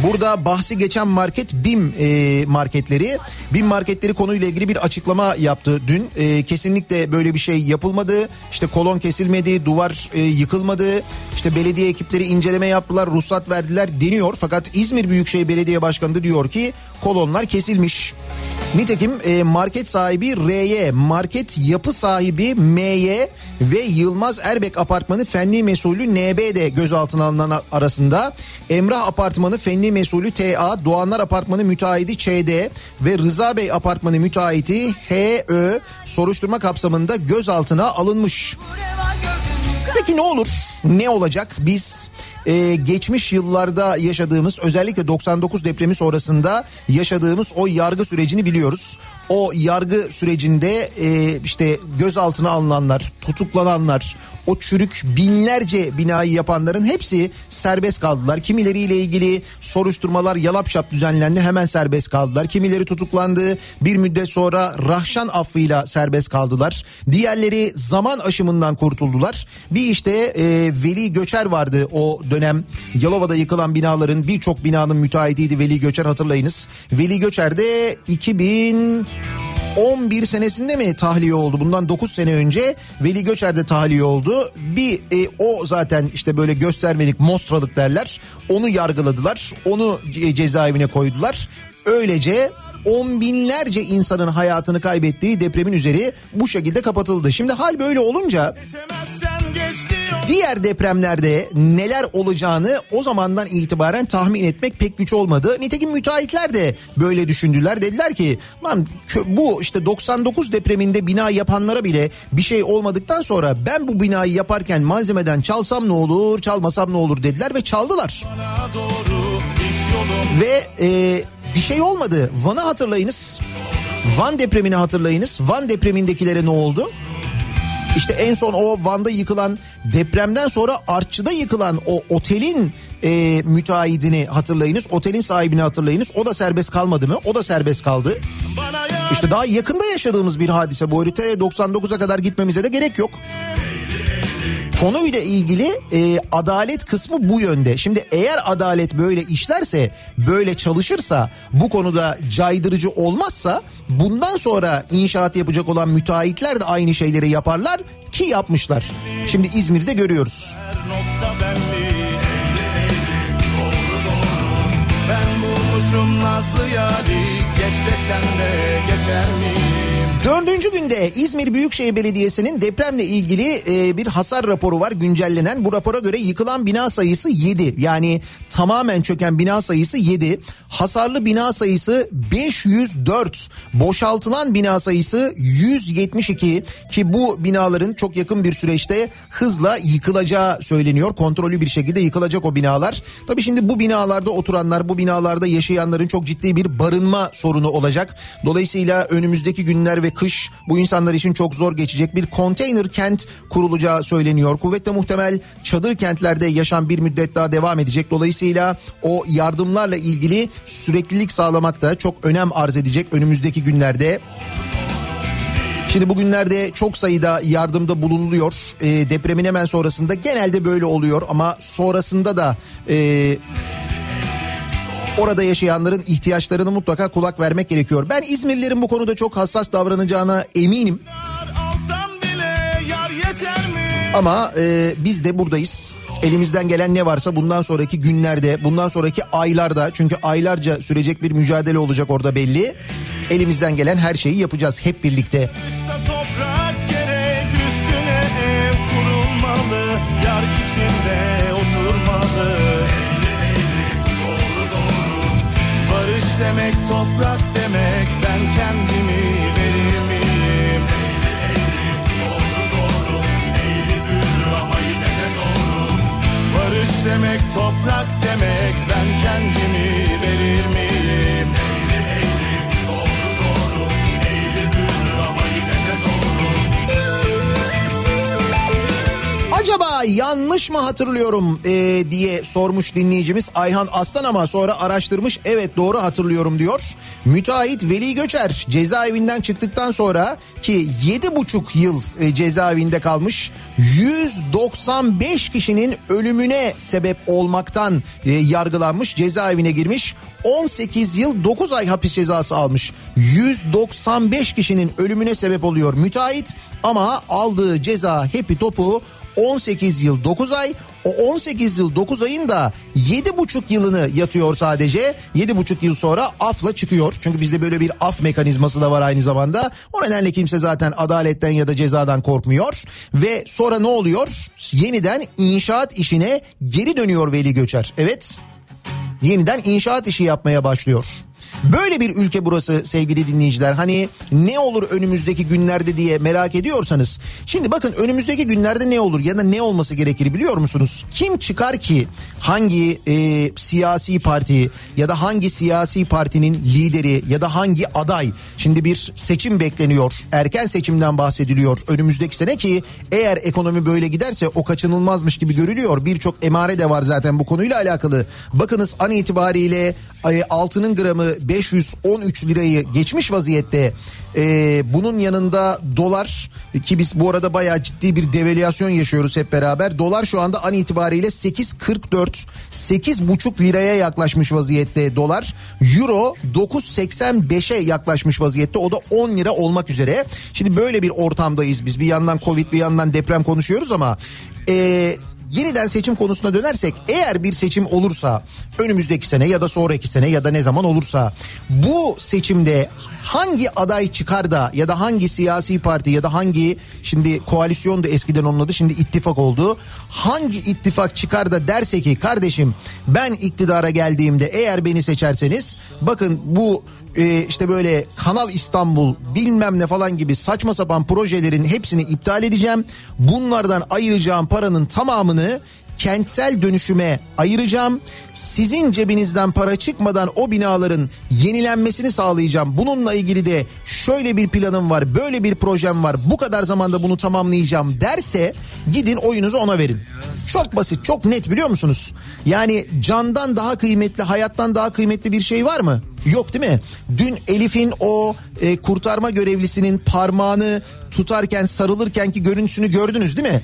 Burada bahsi geçen market BİM e, marketleri. BİM marketleri konuyla ilgili bir açıklama yaptı dün. E, kesinlikle böyle bir şey yapılmadı. İşte kolon kesilmedi, duvar e, yıkılmadı. İşte belediye ekipleri inceleme yaptılar, ruhsat verdiler deniyor. Fakat İzmir Büyükşehir Belediye Başkanı da diyor ki kolonlar kesilmiş. Nitekim e, market sahibi R'ye, market yapı sahibi M'ye ve Yılmaz Erbek apartmanı fenli mesulü NB de gözaltına alınan arasında. Emrah apartmanı fenli mesulü TA, Doğanlar apartmanı müteahhidi ÇD ve Rıza Bey apartmanı müteahhiti HÖ soruşturma kapsamında gözaltına alınmış. Peki ne olur? Ne olacak? Biz e, geçmiş yıllarda yaşadığımız özellikle 99 depremi sonrasında yaşadığımız o yargı sürecini biliyoruz. O yargı sürecinde e, işte gözaltına alınanlar, tutuklananlar, o çürük binlerce binayı yapanların hepsi serbest kaldılar. Kimileriyle ilgili soruşturmalar yalapşap düzenlendi hemen serbest kaldılar. Kimileri tutuklandı bir müddet sonra rahşan affıyla serbest kaldılar. Diğerleri zaman aşımından kurtuldular. Bir işte e, Veli Göçer vardı o dönem Yalova'da yıkılan binaların birçok binanın müteahhitiydi Veli Göçer hatırlayınız. Veli Göçer de 2000 11 senesinde mi tahliye oldu? Bundan 9 sene önce Veli Göçer'de tahliye oldu. Bir e, o zaten işte böyle göstermelik, mostralık derler. Onu yargıladılar. Onu cezaevine koydular. Öylece on binlerce insanın hayatını kaybettiği depremin üzeri bu şekilde kapatıldı. Şimdi hal böyle olunca. Diğer depremlerde neler olacağını o zamandan itibaren tahmin etmek pek güç olmadı. Nitekim müteahhitler de böyle düşündüler. Dediler ki lan bu işte 99 depreminde bina yapanlara bile bir şey olmadıktan sonra ben bu binayı yaparken malzemeden çalsam ne olur çalmasam ne olur dediler ve çaldılar. Ve e, bir şey olmadı. Van'ı hatırlayınız. Van depremini hatırlayınız. Van depremindekilere ne oldu? İşte en son o Van'da yıkılan depremden sonra Artçı'da yıkılan o otelin e, müteahhidini hatırlayınız. Otelin sahibini hatırlayınız. O da serbest kalmadı mı? O da serbest kaldı. İşte daha yakında yaşadığımız bir hadise bu. Haritaya 99'a kadar gitmemize de gerek yok. Konuyla ilgili e, adalet kısmı bu yönde. Şimdi eğer adalet böyle işlerse, böyle çalışırsa, bu konuda caydırıcı olmazsa bundan sonra inşaat yapacak olan müteahhitler de aynı şeyleri yaparlar ki yapmışlar. Şimdi İzmir'de görüyoruz. Ben bulmuşum Nazlı yari. Geç desen de geçer miyim? Dördüncü günde İzmir Büyükşehir Belediyesi'nin depremle ilgili e, bir hasar raporu var güncellenen. Bu rapora göre yıkılan bina sayısı 7 yani tamamen çöken bina sayısı 7. Hasarlı bina sayısı 504. Boşaltılan bina sayısı 172 ki bu binaların çok yakın bir süreçte hızla yıkılacağı söyleniyor. Kontrollü bir şekilde yıkılacak o binalar. Tabii şimdi bu binalarda oturanlar, bu binalarda yaşayanların çok ciddi bir barınma sorunu olacak. Dolayısıyla önümüzdeki günler ve kış bu insanlar için çok zor geçecek. Bir konteyner kent kurulacağı söyleniyor. Kuvvetle muhtemel çadır kentlerde yaşam bir müddet daha devam edecek. Dolayısıyla o yardımlarla ilgili süreklilik sağlamak da çok önem arz edecek önümüzdeki günlerde. Şimdi bugünlerde çok sayıda yardımda bulunuluyor. E, depremin hemen sonrasında genelde böyle oluyor ama sonrasında da e, orada yaşayanların ihtiyaçlarını mutlaka kulak vermek gerekiyor. Ben İzmirlilerin bu konuda çok hassas davranacağına eminim. Ama e, biz de buradayız. Elimizden gelen ne varsa bundan sonraki günlerde, bundan sonraki aylarda çünkü aylarca sürecek bir mücadele olacak orada belli. Elimizden gelen her şeyi yapacağız hep birlikte. Dışta toprak gerek üstüne ev kurulmalı. Yar demek toprak demek ben kendimi verir miyim? Barış demek toprak demek ben kendimi yanlış mı hatırlıyorum e, diye sormuş dinleyicimiz Ayhan Aslan ama sonra araştırmış evet doğru hatırlıyorum diyor. Müteahhit Veli Göçer cezaevinden çıktıktan sonra ki 7,5 yıl e, cezaevinde kalmış 195 kişinin ölümüne sebep olmaktan e, yargılanmış cezaevine girmiş 18 yıl 9 ay hapis cezası almış. 195 kişinin ölümüne sebep oluyor müteahhit ama aldığı ceza hepi topu 18 yıl 9 ay O 18 yıl 9 ayın da 7,5 yılını yatıyor sadece. 7,5 yıl sonra afla çıkıyor. Çünkü bizde böyle bir af mekanizması da var aynı zamanda. O nedenle kimse zaten adaletten ya da cezadan korkmuyor. Ve sonra ne oluyor? Yeniden inşaat işine geri dönüyor Veli Göçer. Evet yeniden inşaat işi yapmaya başlıyor. Böyle bir ülke burası sevgili dinleyiciler. Hani ne olur önümüzdeki günlerde diye merak ediyorsanız. Şimdi bakın önümüzdeki günlerde ne olur ya da ne olması gerekir biliyor musunuz? Kim çıkar ki hangi e, siyasi parti ya da hangi siyasi partinin lideri ya da hangi aday şimdi bir seçim bekleniyor. Erken seçimden bahsediliyor önümüzdeki sene ki eğer ekonomi böyle giderse o kaçınılmazmış gibi görülüyor. Birçok emare de var zaten bu konuyla alakalı. Bakınız an itibariyle e, altının gramı 513 lirayı geçmiş vaziyette. Ee, bunun yanında dolar ki biz bu arada bayağı ciddi bir devalüasyon yaşıyoruz hep beraber. Dolar şu anda an itibariyle 8.44 8.5 liraya yaklaşmış vaziyette dolar. Euro 9.85'e yaklaşmış vaziyette o da 10 lira olmak üzere. Şimdi böyle bir ortamdayız biz bir yandan Covid bir yandan deprem konuşuyoruz ama... Ee, yeniden seçim konusuna dönersek eğer bir seçim olursa önümüzdeki sene ya da sonraki sene ya da ne zaman olursa bu seçimde hangi aday çıkar da ya da hangi siyasi parti ya da hangi şimdi koalisyon da eskiden onun adı şimdi ittifak oldu. Hangi ittifak çıkar da derse ki kardeşim ben iktidara geldiğimde eğer beni seçerseniz bakın bu e, işte böyle Kanal İstanbul bilmem ne falan gibi saçma sapan projelerin hepsini iptal edeceğim. Bunlardan ayıracağım paranın tamamını kentsel dönüşüme ayıracağım. Sizin cebinizden para çıkmadan o binaların yenilenmesini sağlayacağım. Bununla ilgili de şöyle bir planım var, böyle bir projem var. Bu kadar zamanda bunu tamamlayacağım derse gidin oyunuzu ona verin. Çok basit, çok net biliyor musunuz? Yani candan daha kıymetli, hayattan daha kıymetli bir şey var mı? Yok değil mi? Dün Elif'in o e, kurtarma görevlisinin parmağını tutarken sarılırken ki görüntüsünü gördünüz değil mi?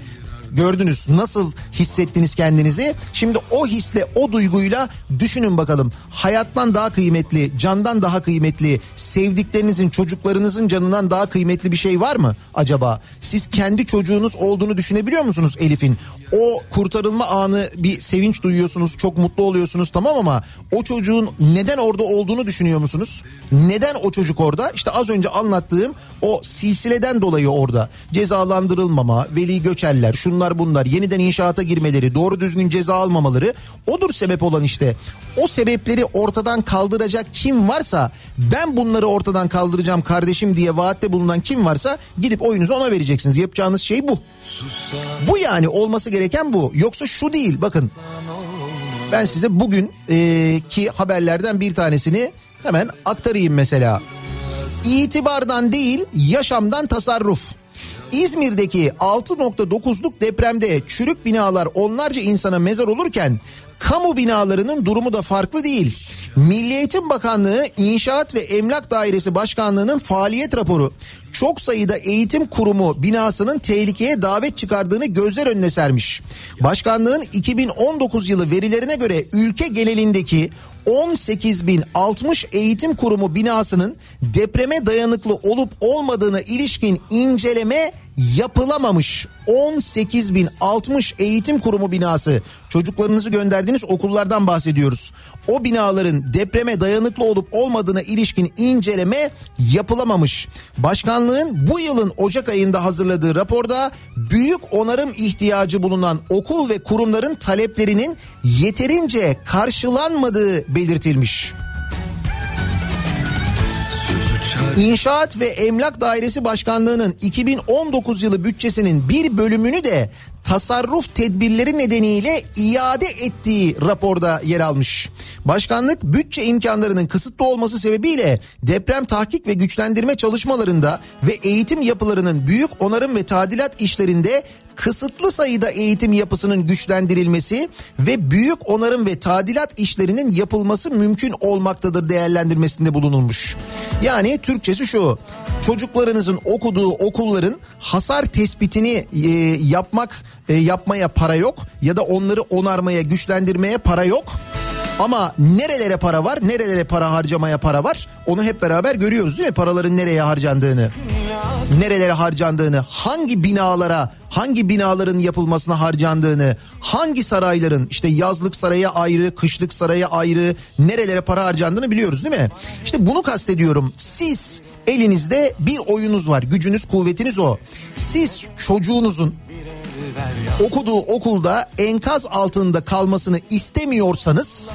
Gördünüz nasıl hissettiniz kendinizi? Şimdi o hisle o duyguyla düşünün bakalım. Hayattan daha kıymetli candan daha kıymetli sevdiklerinizin çocuklarınızın canından daha kıymetli bir şey var mı acaba? Siz kendi çocuğunuz olduğunu düşünebiliyor musunuz Elif'in? O kurtarılma anı bir sevinç duyuyorsunuz çok mutlu oluyorsunuz tamam ama o çocuğun neden orada olduğunu düşünüyor musunuz? Neden o çocuk orada? İşte az önce anlattığım o silsileden dolayı orada. Cezalandırılmama veli göçerler şunlar şunlar bunlar yeniden inşaata girmeleri doğru düzgün ceza almamaları odur sebep olan işte. O sebepleri ortadan kaldıracak kim varsa ben bunları ortadan kaldıracağım kardeşim diye vaatte bulunan kim varsa gidip oyunuzu ona vereceksiniz. Yapacağınız şey bu. Bu yani olması gereken bu. Yoksa şu değil bakın. Ben size bugün e, ki haberlerden bir tanesini hemen aktarayım mesela. İtibardan değil yaşamdan tasarruf. İzmir'deki 6.9'luk depremde çürük binalar onlarca insana mezar olurken kamu binalarının durumu da farklı değil. Milli Eğitim Bakanlığı İnşaat ve Emlak Dairesi Başkanlığı'nın faaliyet raporu çok sayıda eğitim kurumu binasının tehlikeye davet çıkardığını gözler önüne sermiş. Başkanlığın 2019 yılı verilerine göre ülke genelindeki 18.060 eğitim kurumu binasının depreme dayanıklı olup olmadığına ilişkin inceleme yapılamamış 18.060 eğitim kurumu binası çocuklarınızı gönderdiğiniz okullardan bahsediyoruz. O binaların depreme dayanıklı olup olmadığına ilişkin inceleme yapılamamış. Başkanlığın bu yılın Ocak ayında hazırladığı raporda büyük onarım ihtiyacı bulunan okul ve kurumların taleplerinin yeterince karşılanmadığı belirtilmiş. İnşaat ve Emlak Dairesi Başkanlığı'nın 2019 yılı bütçesinin bir bölümünü de tasarruf tedbirleri nedeniyle iade ettiği raporda yer almış. Başkanlık bütçe imkanlarının kısıtlı olması sebebiyle deprem tahkik ve güçlendirme çalışmalarında ve eğitim yapılarının büyük onarım ve tadilat işlerinde kısıtlı sayıda eğitim yapısının güçlendirilmesi ve büyük onarım ve tadilat işlerinin yapılması mümkün olmaktadır değerlendirmesinde bulunulmuş. Yani Türkçesi şu çocuklarınızın okuduğu okulların hasar tespitini e, yapmak e, yapmaya para yok ya da onları onarmaya güçlendirmeye para yok. Ama nerelere para var, nerelere para harcamaya para var onu hep beraber görüyoruz değil mi? Paraların nereye harcandığını, nerelere harcandığını, hangi binalara, hangi binaların yapılmasına harcandığını, hangi sarayların işte yazlık saraya ayrı, kışlık saraya ayrı, nerelere para harcandığını biliyoruz değil mi? İşte bunu kastediyorum. Siz elinizde bir oyunuz var, gücünüz, kuvvetiniz o. Siz çocuğunuzun okuduğu okulda enkaz altında kalmasını istemiyorsanız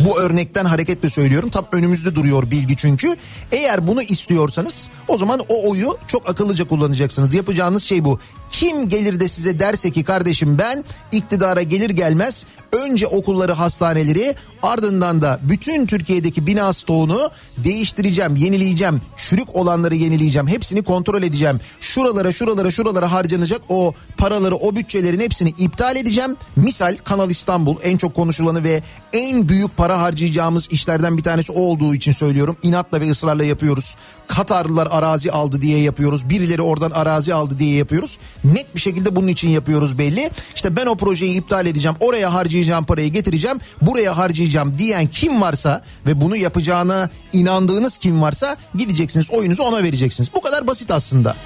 bu örnekten hareketle söylüyorum. Tam önümüzde duruyor bilgi çünkü. Eğer bunu istiyorsanız o zaman o oyu çok akıllıca kullanacaksınız. Yapacağınız şey bu. Kim gelir de size derse ki kardeşim ben iktidara gelir gelmez önce okulları hastaneleri ardından da bütün Türkiye'deki bina stoğunu değiştireceğim, yenileyeceğim, çürük olanları yenileyeceğim, hepsini kontrol edeceğim. Şuralara şuralara şuralara harcanacak o paraları o bütçelerin hepsini iptal edeceğim. Misal Kanal İstanbul en çok konuşulanı ve en büyük para harcayacağımız işlerden bir tanesi olduğu için söylüyorum. İnatla ve ısrarla yapıyoruz. Katarlılar arazi aldı diye yapıyoruz. Birileri oradan arazi aldı diye yapıyoruz. Net bir şekilde bunun için yapıyoruz belli. İşte ben o projeyi iptal edeceğim. Oraya harcayacağım parayı getireceğim. Buraya harcayacağım diyen kim varsa ve bunu yapacağına inandığınız kim varsa gideceksiniz oyunuzu ona vereceksiniz. Bu kadar basit aslında.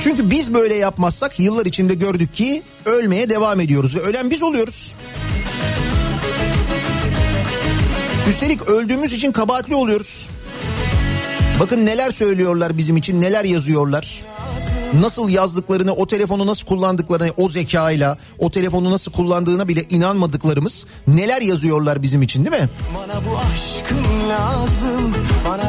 Çünkü biz böyle yapmazsak yıllar içinde gördük ki ölmeye devam ediyoruz ve ölen biz oluyoruz. Üstelik öldüğümüz için kabahatli oluyoruz. Bakın neler söylüyorlar bizim için, neler yazıyorlar. Nasıl yazdıklarını, o telefonu nasıl kullandıklarını, o zekayla, o telefonu nasıl kullandığına bile inanmadıklarımız neler yazıyorlar bizim için değil mi? Bana bu aşkın lazım.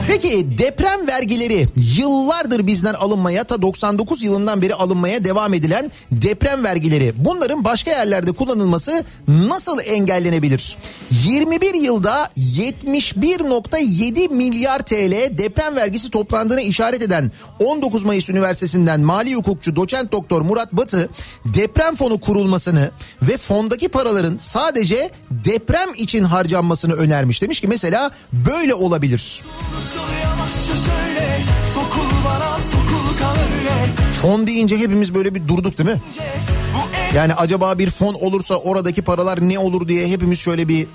Peki deprem vergileri yıllardır bizden alınmaya ta 99 yılından beri alınmaya devam edilen deprem vergileri bunların başka yerlerde kullanılması nasıl engellenebilir? 21 yılda 71.7 milyar TL deprem vergisi toplandığına işaret eden 19 Mayıs Üniversitesi'nden mali hukukçu doçent doktor Murat Batı deprem fonu kurulmasını ve fondaki paraların sadece deprem için harcanmasını önermiş. Demiş ki mesela böyle olabilir. Fon deyince hepimiz böyle bir durduk değil mi? Yani acaba bir fon olursa oradaki paralar ne olur diye hepimiz şöyle bir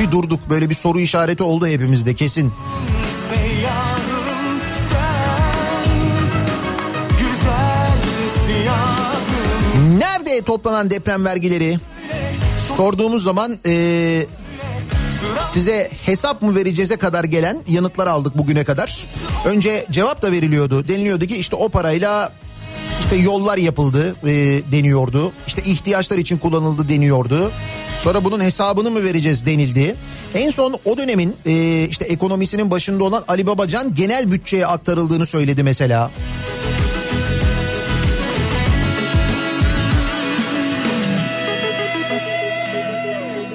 bir durduk. Böyle bir soru işareti oldu hepimizde kesin. Nerede toplanan deprem vergileri? Sorduğumuz zaman eee, size hesap mı vereceğize kadar gelen yanıtlar aldık bugüne kadar. Önce cevap da veriliyordu. Deniliyordu ki işte o parayla işte yollar yapıldı e, deniyordu. İşte ihtiyaçlar için kullanıldı deniyordu. Sonra bunun hesabını mı vereceğiz denildi. En son o dönemin e, işte ekonomisinin başında olan Ali Babacan genel bütçeye aktarıldığını söyledi mesela.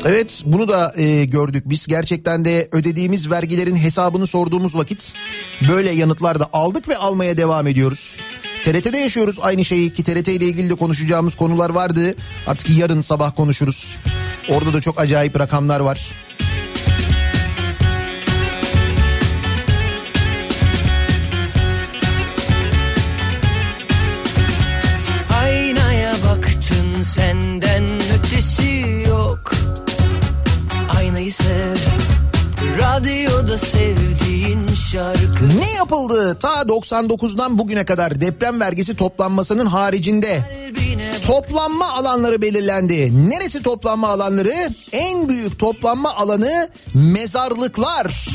Evet bunu da e, gördük biz gerçekten de ödediğimiz vergilerin hesabını sorduğumuz vakit böyle yanıtlar da aldık ve almaya devam ediyoruz. TRT'de yaşıyoruz aynı şeyi ki TRT ile ilgili de konuşacağımız konular vardı. Artık yarın sabah konuşuruz. Orada da çok acayip rakamlar var. Sev Radyoda şarkı Ne yapıldı ta 99'dan bugüne kadar deprem vergisi toplanmasının haricinde? Toplanma alanları belirlendi. Neresi toplanma alanları? En büyük toplanma alanı mezarlıklar.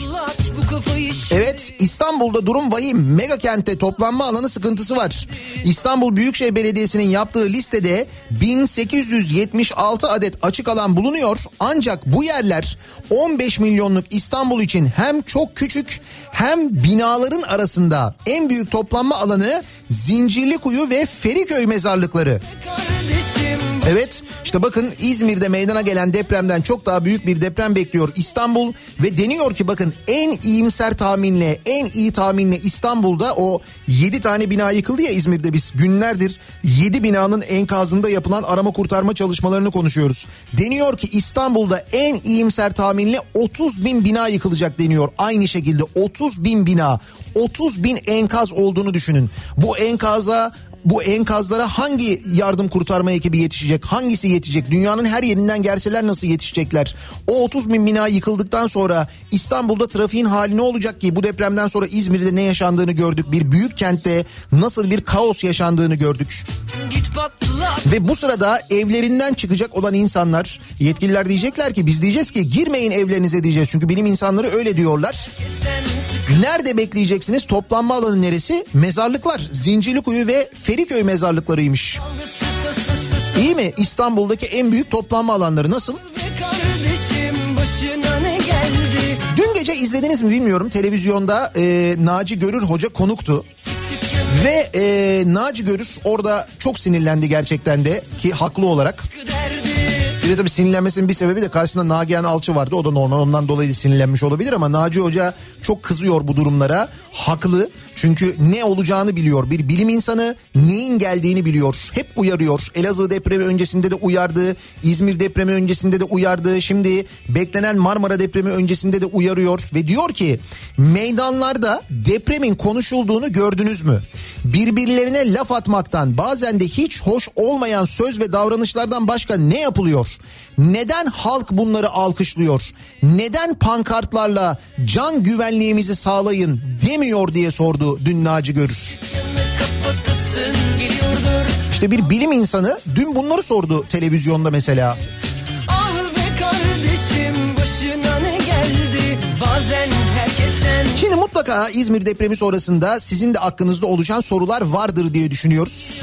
Evet İstanbul'da durum vahim. Mega kentte toplanma alanı sıkıntısı var. İstanbul Büyükşehir Belediyesi'nin yaptığı listede 1876 adet açık alan bulunuyor. Ancak bu yerler 15 milyonluk İstanbul için hem çok küçük hem binaların arasında en büyük toplanma alanı Zincirlikuyu ve Feriköy mezarlıkları. kardeşim Evet işte bakın İzmir'de meydana gelen depremden çok daha büyük bir deprem bekliyor İstanbul ve deniyor ki bakın en iyimser tahminle en iyi tahminle İstanbul'da o 7 tane bina yıkıldı ya İzmir'de biz günlerdir 7 binanın enkazında yapılan arama kurtarma çalışmalarını konuşuyoruz. Deniyor ki İstanbul'da en iyimser tahminle 30 bin bina yıkılacak deniyor aynı şekilde 30 bin bina 30 bin enkaz olduğunu düşünün. Bu enkaza bu enkazlara hangi yardım kurtarma ekibi yetişecek? Hangisi yetecek? Dünyanın her yerinden gelseler nasıl yetişecekler? O 30 bin bina yıkıldıktan sonra İstanbul'da trafiğin hali ne olacak ki? Bu depremden sonra İzmir'de ne yaşandığını gördük. Bir büyük kentte nasıl bir kaos yaşandığını gördük. Ve bu sırada evlerinden çıkacak olan insanlar yetkililer diyecekler ki biz diyeceğiz ki girmeyin evlerinize diyeceğiz. Çünkü bilim insanları öyle diyorlar. Nerede bekleyeceksiniz? Toplanma alanı neresi? Mezarlıklar. Zincirlikuyu ve Feriköy mezarlıklarıymış. İyi mi? İstanbul'daki en büyük toplanma alanları nasıl? Dün gece izlediniz mi bilmiyorum. Televizyonda e, Naci Görür Hoca konuktu. Ve e, Naci Görür orada çok sinirlendi gerçekten de ki haklı olarak. Bir de tabii sinirlenmesinin bir sebebi de karşısında Nagihan Alçı vardı. O da normal ondan dolayı sinirlenmiş olabilir ama Naci Hoca çok kızıyor bu durumlara. Haklı. Çünkü ne olacağını biliyor. Bir bilim insanı neyin geldiğini biliyor. Hep uyarıyor. Elazığ depremi öncesinde de uyardı. İzmir depremi öncesinde de uyardı. Şimdi beklenen Marmara depremi öncesinde de uyarıyor. Ve diyor ki meydanlarda depremin konuşulduğunu gördünüz mü? Birbirlerine laf atmaktan bazen de hiç hoş olmayan söz ve davranışlardan başka ne yapılıyor? Neden halk bunları alkışlıyor? Neden pankartlarla can güvenliğimizi sağlayın demiyor diye sordu dün Naci Görür. İşte bir bilim insanı dün bunları sordu televizyonda mesela. Ah be kardeşim başına ne geldi? Bazen herkesten Şimdi mutlaka İzmir depremi sonrasında sizin de aklınızda oluşan sorular vardır diye düşünüyoruz.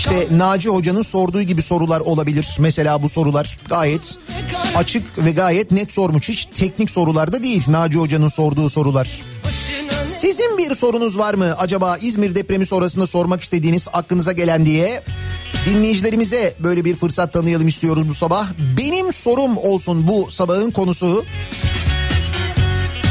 İşte Naci Hoca'nın sorduğu gibi sorular olabilir. Mesela bu sorular gayet açık ve gayet net sormuş. Hiç teknik sorular da değil Naci Hoca'nın sorduğu sorular. Sizin bir sorunuz var mı acaba İzmir depremi sonrasında sormak istediğiniz aklınıza gelen diye? Dinleyicilerimize böyle bir fırsat tanıyalım istiyoruz bu sabah. Benim sorum olsun bu sabahın konusu.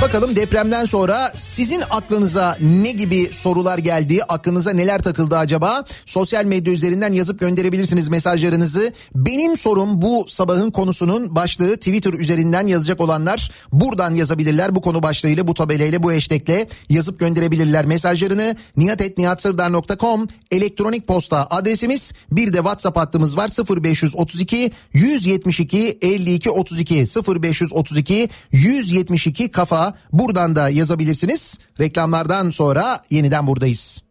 Bakalım depremden sonra sizin aklınıza ne gibi sorular geldi? Aklınıza neler takıldı acaba? Sosyal medya üzerinden yazıp gönderebilirsiniz mesajlarınızı. Benim sorum bu sabahın konusunun başlığı Twitter üzerinden yazacak olanlar buradan yazabilirler. Bu konu başlığıyla bu tabelayla bu hashtag'le yazıp gönderebilirler mesajlarını. nihatetnihatsırdar.com elektronik posta adresimiz. Bir de WhatsApp hattımız var 0532 172 52 32 0532 172 kafa buradan da yazabilirsiniz. Reklamlardan sonra yeniden buradayız.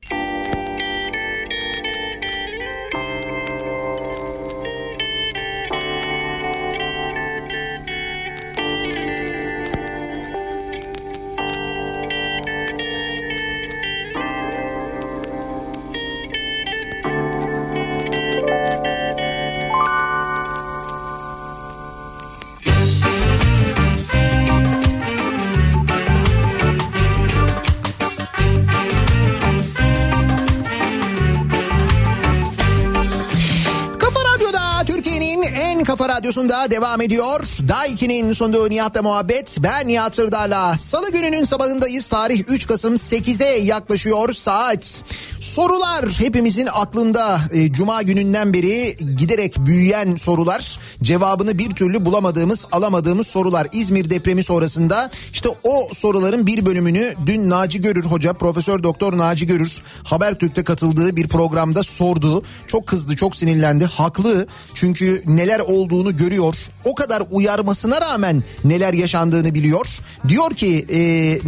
Radyosunda devam ediyor. Daiki'nin sunduğu Nihat'la muhabbet. Ben Nihat Sırdar'la. Salı gününün sabahındayız. Tarih 3 Kasım 8'e yaklaşıyor saat. Sorular hepimizin aklında. E, Cuma gününden beri giderek büyüyen sorular. Cevabını bir türlü bulamadığımız, alamadığımız sorular. İzmir depremi sonrasında işte o soruların bir bölümünü dün Naci Görür Hoca, Profesör Doktor Naci Görür Habertürk'te katıldığı bir programda sordu. Çok kızdı, çok sinirlendi. Haklı. Çünkü neler olduğunu görüyor. O kadar uyarmasına rağmen neler yaşandığını biliyor. Diyor ki e,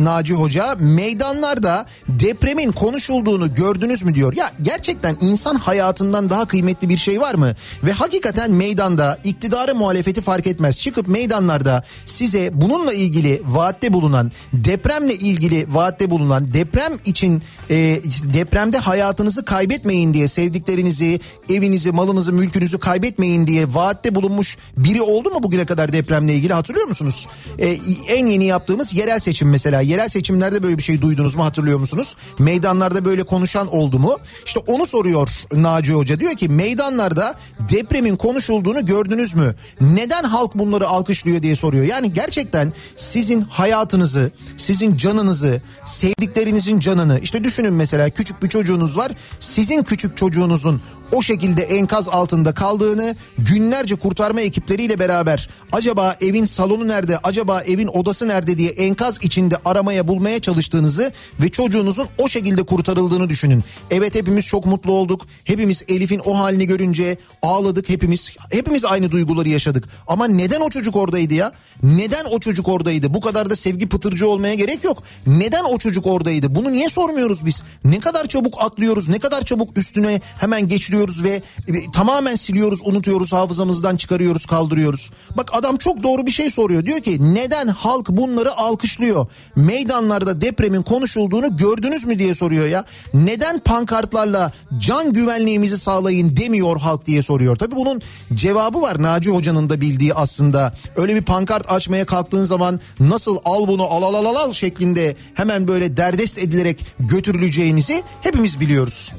Naci Hoca meydanlarda depremin konuşulduğunu gördünüz mü diyor. Ya gerçekten insan hayatından daha kıymetli bir şey var mı? Ve hakikaten meydanda iktidarı muhalefeti fark etmez. Çıkıp meydanlarda size bununla ilgili vaatte bulunan depremle ilgili vaatte bulunan deprem için e, depremde hayatınızı kaybetmeyin diye sevdiklerinizi evinizi malınızı mülkünüzü kaybetmeyin diye vaatte bulunmuş biri oldu mu bugüne kadar depremle ilgili hatırlıyor musunuz? E, en yeni yaptığımız yerel seçim mesela yerel seçimlerde böyle bir şey duydunuz mu hatırlıyor musunuz? Meydanlarda böyle konuşan oldu mu? İşte onu soruyor Naci Hoca diyor ki meydanlarda depremin konuşulduğunu gördünüz mü? Neden halk bunları alkışlıyor diye soruyor. Yani gerçekten sizin hayatınızı, sizin canınızı, sevdiklerinizin canını işte düşünün mesela küçük bir çocuğunuz var. Sizin küçük çocuğunuzun o şekilde enkaz altında kaldığını günlerce kurtarma ekipleriyle beraber acaba evin salonu nerede acaba evin odası nerede diye enkaz içinde aramaya bulmaya çalıştığınızı ve çocuğunuzun o şekilde kurtarıldığını düşünün. Evet hepimiz çok mutlu olduk. Hepimiz Elif'in o halini görünce ağladık hepimiz. Hepimiz aynı duyguları yaşadık. Ama neden o çocuk oradaydı ya? Neden o çocuk oradaydı? Bu kadar da sevgi pıtırcı olmaya gerek yok. Neden o çocuk oradaydı? Bunu niye sormuyoruz biz? Ne kadar çabuk atlıyoruz, ne kadar çabuk üstüne hemen geçiriyoruz ve e, tamamen siliyoruz, unutuyoruz, hafızamızdan çıkarıyoruz, kaldırıyoruz. Bak adam çok doğru bir şey soruyor. Diyor ki neden halk bunları alkışlıyor? Meydanlarda depremin konuşulduğunu gördünüz mü diye soruyor ya. Neden pankartlarla can güvenliğimizi sağlayın demiyor halk diye soruyor. Tabii bunun cevabı var Naci Hoca'nın da bildiği aslında. Öyle bir pankart açmaya kalktığın zaman nasıl al bunu al al al al şeklinde hemen böyle derdest edilerek götürüleceğinizi hepimiz biliyoruz.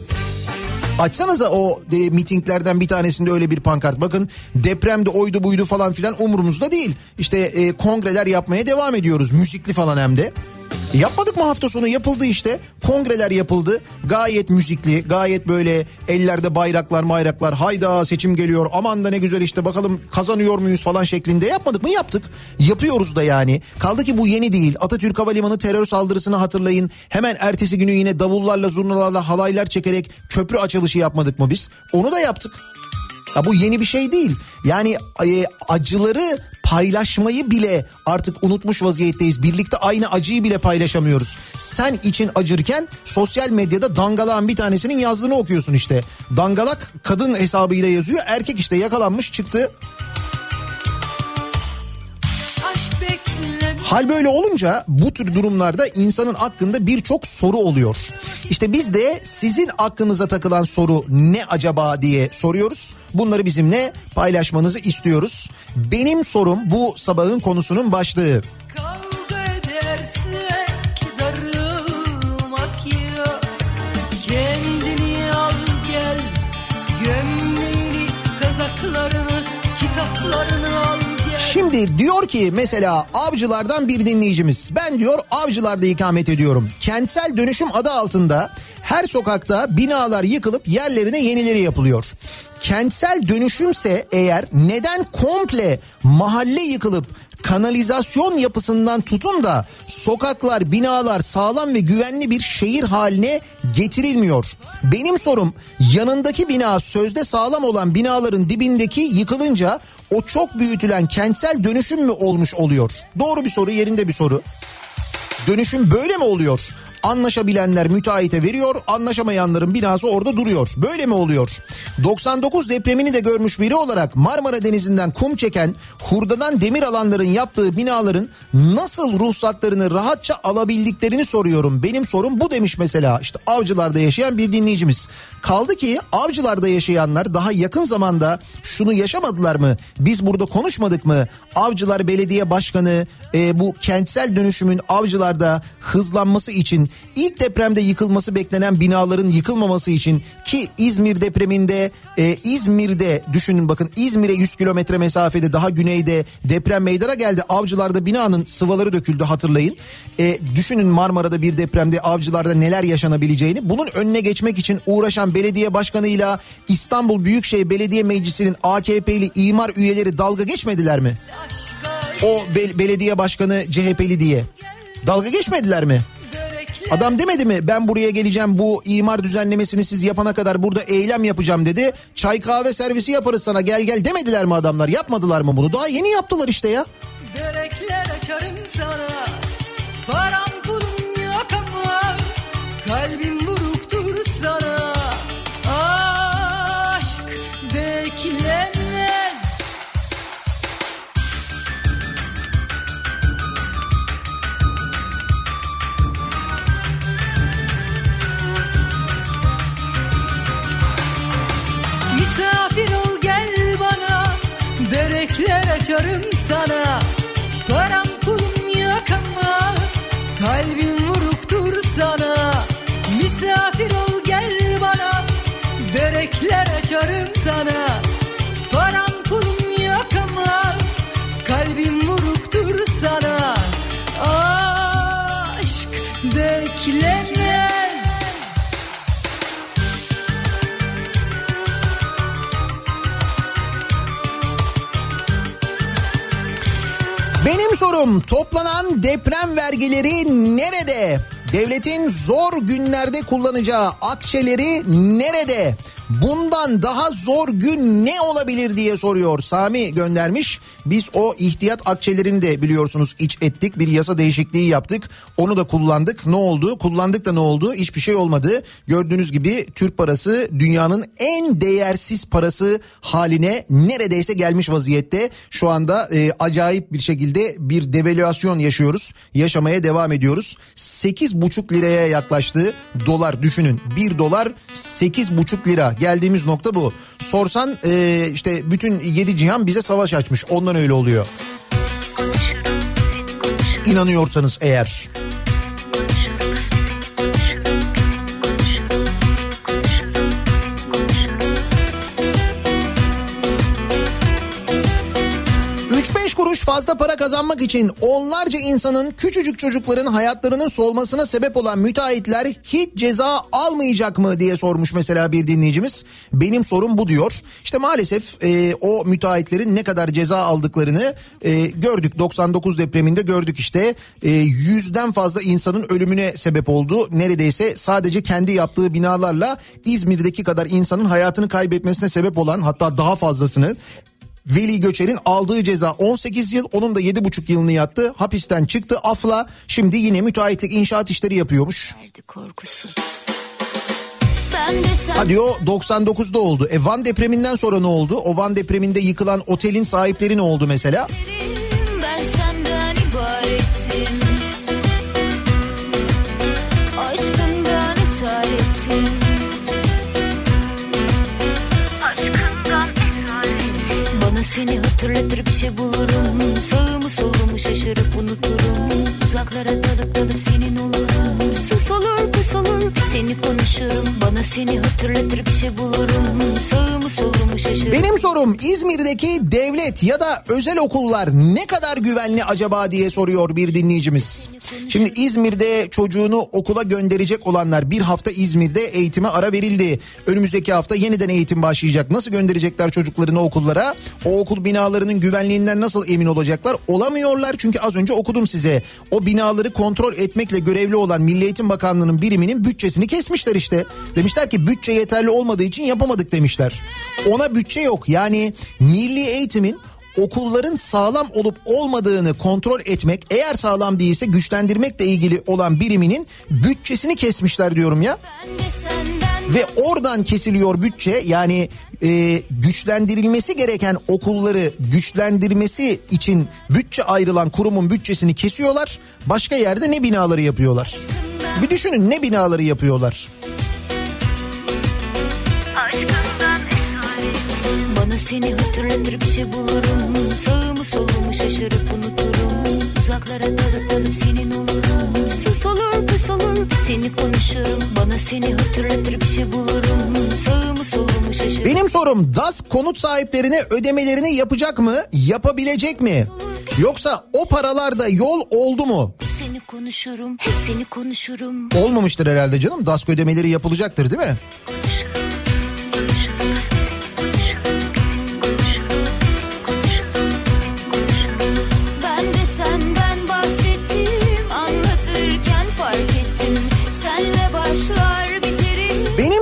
Açsanıza o e, mitinglerden bir tanesinde öyle bir pankart. Bakın depremde oydu buydu falan filan umurumuzda değil. İşte e, kongreler yapmaya devam ediyoruz. Müzikli falan hem de. E, yapmadık mı hafta sonu yapıldı işte. Kongreler yapıldı. Gayet müzikli, gayet böyle ellerde bayraklar bayraklar. Hayda seçim geliyor aman da ne güzel işte bakalım kazanıyor muyuz falan şeklinde yapmadık mı? Yaptık. Yapıyoruz da yani. Kaldı ki bu yeni değil. Atatürk Havalimanı terör saldırısını hatırlayın. Hemen ertesi günü yine davullarla zurnalarla halaylar çekerek köprü açılışı yapmadık mı biz? Onu da yaptık. Ya bu yeni bir şey değil. Yani e, acıları paylaşmayı bile artık unutmuş vaziyetteyiz. Birlikte aynı acıyı bile paylaşamıyoruz. Sen için acırken sosyal medyada dangalağın bir tanesinin yazdığını okuyorsun işte. Dangalak kadın hesabıyla yazıyor. Erkek işte yakalanmış çıktı. Hal böyle olunca bu tür durumlarda insanın aklında birçok soru oluyor. İşte biz de sizin aklınıza takılan soru ne acaba diye soruyoruz. Bunları bizimle paylaşmanızı istiyoruz. Benim sorum bu sabahın konusunun başlığı. Kavga Şimdi diyor ki mesela avcılardan bir dinleyicimiz ben diyor avcılarda ikamet ediyorum. Kentsel dönüşüm adı altında her sokakta binalar yıkılıp yerlerine yenileri yapılıyor. Kentsel dönüşümse eğer neden komple mahalle yıkılıp kanalizasyon yapısından tutun da sokaklar, binalar sağlam ve güvenli bir şehir haline getirilmiyor. Benim sorum yanındaki bina sözde sağlam olan binaların dibindeki yıkılınca o çok büyütülen kentsel dönüşüm mü olmuş oluyor? Doğru bir soru, yerinde bir soru. Dönüşüm böyle mi oluyor? Anlaşabilenler müteahhite veriyor, anlaşamayanların binası orada duruyor. Böyle mi oluyor? 99 depremini de görmüş biri olarak Marmara Denizi'nden kum çeken, hurdadan demir alanların yaptığı binaların nasıl ruhsatlarını rahatça alabildiklerini soruyorum. Benim sorum bu demiş mesela. İşte avcılarda yaşayan bir dinleyicimiz. Kaldı ki avcılarda yaşayanlar daha yakın zamanda şunu yaşamadılar mı? Biz burada konuşmadık mı? Avcılar Belediye Başkanı e, bu kentsel dönüşümün avcılarda hızlanması için ilk depremde yıkılması beklenen binaların yıkılmaması için ki İzmir depreminde e, İzmir'de düşünün bakın İzmir'e 100 kilometre mesafede daha güneyde deprem meydana geldi. Avcılarda binanın sıvaları döküldü hatırlayın. E, düşünün Marmara'da bir depremde avcılarda neler yaşanabileceğini. Bunun önüne geçmek için uğraşan belediye başkanıyla İstanbul Büyükşehir Belediye Meclisi'nin AKP'li imar üyeleri dalga geçmediler mi? O be- belediye başkanı CHP'li diye. Dalga geçmediler mi? Adam demedi mi ben buraya geleceğim bu imar düzenlemesini siz yapana kadar burada eylem yapacağım dedi. Çay kahve servisi yaparız sana gel gel demediler mi adamlar yapmadılar mı bunu? Daha yeni yaptılar işte ya. Börekler açarım sana Param yok ama Kalbim açarım sana. Param pulum yok ama Kalbim sorum toplanan deprem vergileri nerede? Devletin zor günlerde kullanacağı akçeleri nerede? Bundan daha zor gün ne olabilir diye soruyor Sami göndermiş. Biz o ihtiyat akçelerini de biliyorsunuz iç ettik. Bir yasa değişikliği yaptık. Onu da kullandık. Ne oldu? Kullandık da ne oldu? Hiçbir şey olmadı. Gördüğünüz gibi Türk parası dünyanın en değersiz parası haline neredeyse gelmiş vaziyette. Şu anda e, acayip bir şekilde bir devalüasyon yaşıyoruz. Yaşamaya devam ediyoruz. 8,5 liraya yaklaştı dolar düşünün. 1 dolar 8,5 lira geldiğimiz nokta bu. Sorsan e, işte bütün yedi cihan bize savaş açmış. Ondan öyle oluyor. İnanıyorsanız eğer. Fazla para kazanmak için onlarca insanın küçücük çocukların hayatlarının solmasına sebep olan müteahhitler hiç ceza almayacak mı diye sormuş mesela bir dinleyicimiz. Benim sorum bu diyor. İşte maalesef e, o müteahhitlerin ne kadar ceza aldıklarını e, gördük. 99 depreminde gördük işte. E, yüzden fazla insanın ölümüne sebep oldu. Neredeyse sadece kendi yaptığı binalarla İzmir'deki kadar insanın hayatını kaybetmesine sebep olan hatta daha fazlasını Veli Göçer'in aldığı ceza 18 yıl onun da 7,5 yılını yattı. Hapisten çıktı afla şimdi yine müteahhitlik inşaat işleri yapıyormuş. Hadi o 99'da oldu. E Van depreminden sonra ne oldu? O Van depreminde yıkılan otelin sahipleri ne oldu mesela? ben senden ibaretim. Seni hatırlatır bir şey bulurum. Sağımı solumu şaşırıp unuturum. Uzaklara dalıp dalıp senin olurum. Sus olur seni konuşurum. Bana seni hatırlatır bir şey bulurum. Sağımı solumu şaşırıp Benim sorum İzmir'deki devlet ya da özel okullar ne kadar güvenli acaba diye soruyor bir dinleyicimiz. Şimdi İzmir'de çocuğunu okula gönderecek olanlar bir hafta İzmir'de eğitime ara verildi. Önümüzdeki hafta yeniden eğitim başlayacak. Nasıl gönderecekler çocuklarını okullara? O okul binalarının güvenliğinden nasıl emin olacaklar? Olamıyorlar çünkü az önce okudum size. O binaları kontrol etmekle görevli olan Milli Eğitim Bakanlığı'nın biriminin bütçesini kesmişler işte. Demişler ki bütçe yeterli olmadığı için yapamadık demişler. Ona bütçe yok. Yani milli eğitimin okulların sağlam olup olmadığını kontrol etmek eğer sağlam değilse güçlendirmekle ilgili olan biriminin bütçesini kesmişler diyorum ya. Ve oradan kesiliyor bütçe yani e, güçlendirilmesi gereken okulları güçlendirmesi için bütçe ayrılan kurumun bütçesini kesiyorlar. Başka yerde ne binaları yapıyorlar? Bir düşünün ne binaları yapıyorlar? Bana seni hatırlatır bir şey bulurum. Sağımı solumu şaşırıp unuturum. Uzaklara dalıp dalıp senin olurum. Sus olur pus olur seni konuşurum. Bana seni hatırlatır bir şey bulurum. Sağımı solumu şaşırıp Benim sorum DAS konut sahiplerine ödemelerini yapacak mı? Yapabilecek mi? Yoksa o paralarda yol oldu mu? seni konuşurum. Hep seni konuşurum. Olmamıştır herhalde canım. DASK ödemeleri yapılacaktır değil mi? Ben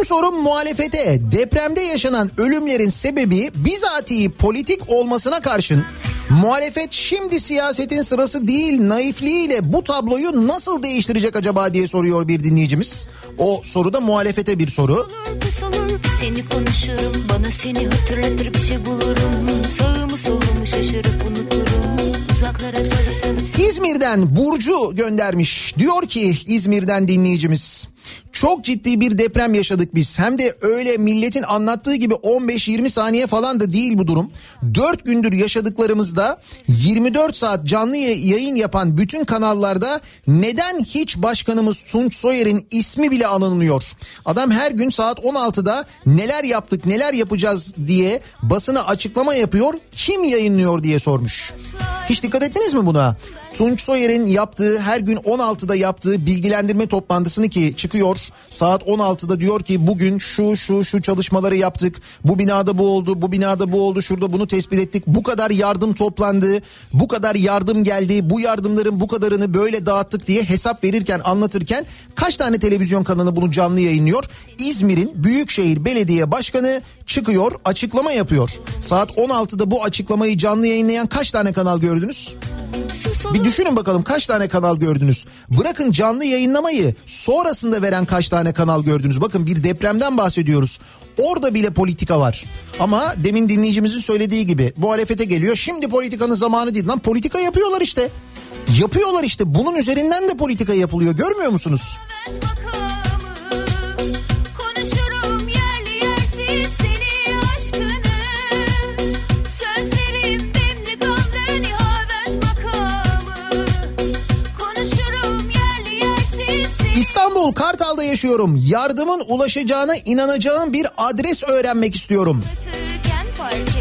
sorum muhalefete depremde yaşanan ölümlerin sebebi bizatihi politik olmasına karşın muhalefet şimdi siyasetin sırası değil naifliğiyle bu tabloyu nasıl değiştirecek acaba diye soruyor bir dinleyicimiz. O soru da muhalefete bir soru. Olur pus olur seni konuşurum. Bana seni hatırlatır bir şey bulurum. Sağımı solumu şaşırıp unuturum. Uzaklara İzmir'den Burcu göndermiş. Diyor ki İzmir'den dinleyicimiz. Çok ciddi bir deprem yaşadık biz. Hem de öyle milletin anlattığı gibi 15-20 saniye falan da değil bu durum. 4 gündür yaşadıklarımızda 24 saat canlı yayın yapan bütün kanallarda neden hiç başkanımız Tunç Soyer'in ismi bile anılmıyor? Adam her gün saat 16'da neler yaptık neler yapacağız diye basına açıklama yapıyor. Kim yayınlıyor diye sormuş. Hiç dikkat ettiniz mi buna? Tunç Soyer'in yaptığı her gün 16'da yaptığı bilgilendirme toplantısını ki çıkıyor saat 16'da diyor ki bugün şu şu şu çalışmaları yaptık. Bu binada bu oldu, bu binada bu oldu, şurada bunu tespit ettik. Bu kadar yardım toplandı, bu kadar yardım geldi, bu yardımların bu kadarını böyle dağıttık diye hesap verirken anlatırken kaç tane televizyon kanalı bunu canlı yayınlıyor? İzmir'in Büyükşehir Belediye Başkanı çıkıyor, açıklama yapıyor. Saat 16'da bu açıklamayı canlı yayınlayan kaç tane kanal gördünüz? Bir düşünün bakalım kaç tane kanal gördünüz? Bırakın canlı yayınlamayı sonrasında veren kaç tane kanal gördünüz? Bakın bir depremden bahsediyoruz. Orada bile politika var. Ama demin dinleyicimizin söylediği gibi muhalefete geliyor. Şimdi politikanın zamanı değil. Lan politika yapıyorlar işte. Yapıyorlar işte. Bunun üzerinden de politika yapılıyor. Görmüyor musunuz? Evet İstanbul Kartal'da yaşıyorum. Yardımın ulaşacağına inanacağım bir adres öğrenmek istiyorum. Fark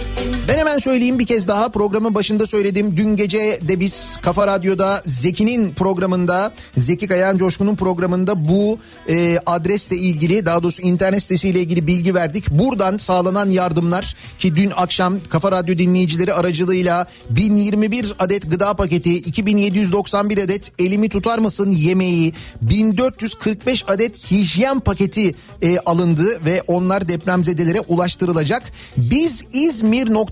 Ben hemen söyleyeyim bir kez daha programın başında söyledim. Dün gece de biz Kafa Radyo'da Zeki'nin programında Zeki Kayan Coşkun'un programında bu e, adresle ilgili daha doğrusu internet sitesiyle ilgili bilgi verdik. Buradan sağlanan yardımlar ki dün akşam Kafa Radyo dinleyicileri aracılığıyla 1021 adet gıda paketi, 2791 adet elimi tutar mısın yemeği, 1445 adet hijyen paketi e, alındı ve onlar depremzedelere ulaştırılacak. Biz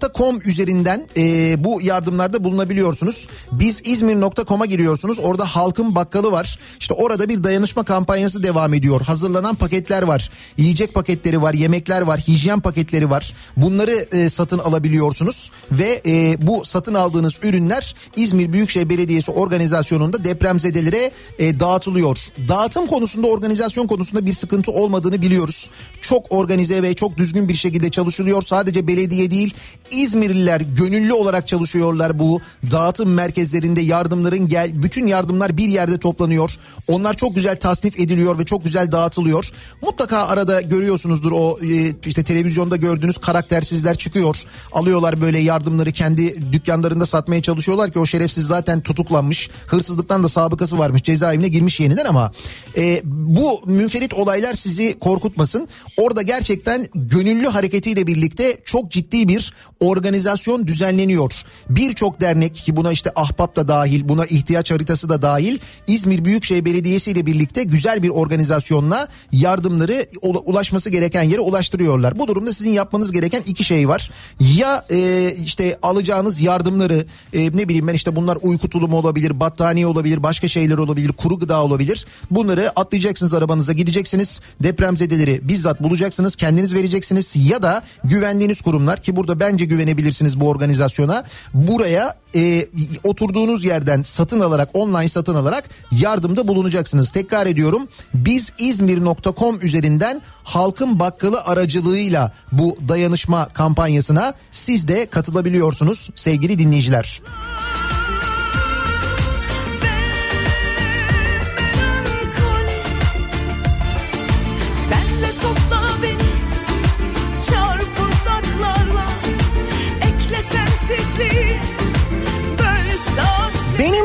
İzmir.com üzerinden e, bu yardımlarda bulunabiliyorsunuz. Biz İzmir.com'a giriyorsunuz. Orada halkın bakkalı var. İşte orada bir dayanışma kampanyası devam ediyor. Hazırlanan paketler var. Yiyecek paketleri var, yemekler var, hijyen paketleri var. Bunları e, satın alabiliyorsunuz ve e, bu satın aldığınız ürünler İzmir Büyükşehir Belediyesi organizasyonunda depremzedelere e, dağıtılıyor. Dağıtım konusunda, organizasyon konusunda bir sıkıntı olmadığını biliyoruz. Çok organize ve çok düzgün bir şekilde çalışılıyor. Sadece belediye değil, İzmirliler gönüllü olarak çalışıyorlar bu dağıtım merkezlerinde yardımların gel bütün yardımlar bir yerde toplanıyor. Onlar çok güzel tasnif ediliyor ve çok güzel dağıtılıyor. Mutlaka arada görüyorsunuzdur o e, işte televizyonda gördüğünüz karaktersizler çıkıyor. Alıyorlar böyle yardımları kendi dükkanlarında satmaya çalışıyorlar ki o şerefsiz zaten tutuklanmış. Hırsızlıktan da sabıkası varmış. Cezaevine girmiş yeniden ama e, bu münferit olaylar sizi korkutmasın. Orada gerçekten gönüllü hareketiyle birlikte çok ciddi bir organizasyon düzenleniyor. Birçok dernek ki buna işte Ahbap da dahil, buna ihtiyaç haritası da dahil İzmir Büyükşehir Belediyesi ile birlikte güzel bir organizasyonla yardımları ula- ulaşması gereken yere ulaştırıyorlar. Bu durumda sizin yapmanız gereken iki şey var. Ya e, işte alacağınız yardımları e, ne bileyim ben işte bunlar uyku tulumu olabilir, battaniye olabilir, başka şeyler olabilir, kuru gıda olabilir. Bunları atlayacaksınız arabanıza gideceksiniz. Depremzedeleri bizzat bulacaksınız, kendiniz vereceksiniz ya da güvendiğiniz kurumlar ki burada bence güvenebilirsiniz bu organizasyona. Buraya e, oturduğunuz yerden satın alarak online satın alarak yardımda bulunacaksınız. Tekrar ediyorum biz İzmir.com üzerinden halkın bakkalı aracılığıyla bu dayanışma kampanyasına siz de katılabiliyorsunuz sevgili dinleyiciler. Sen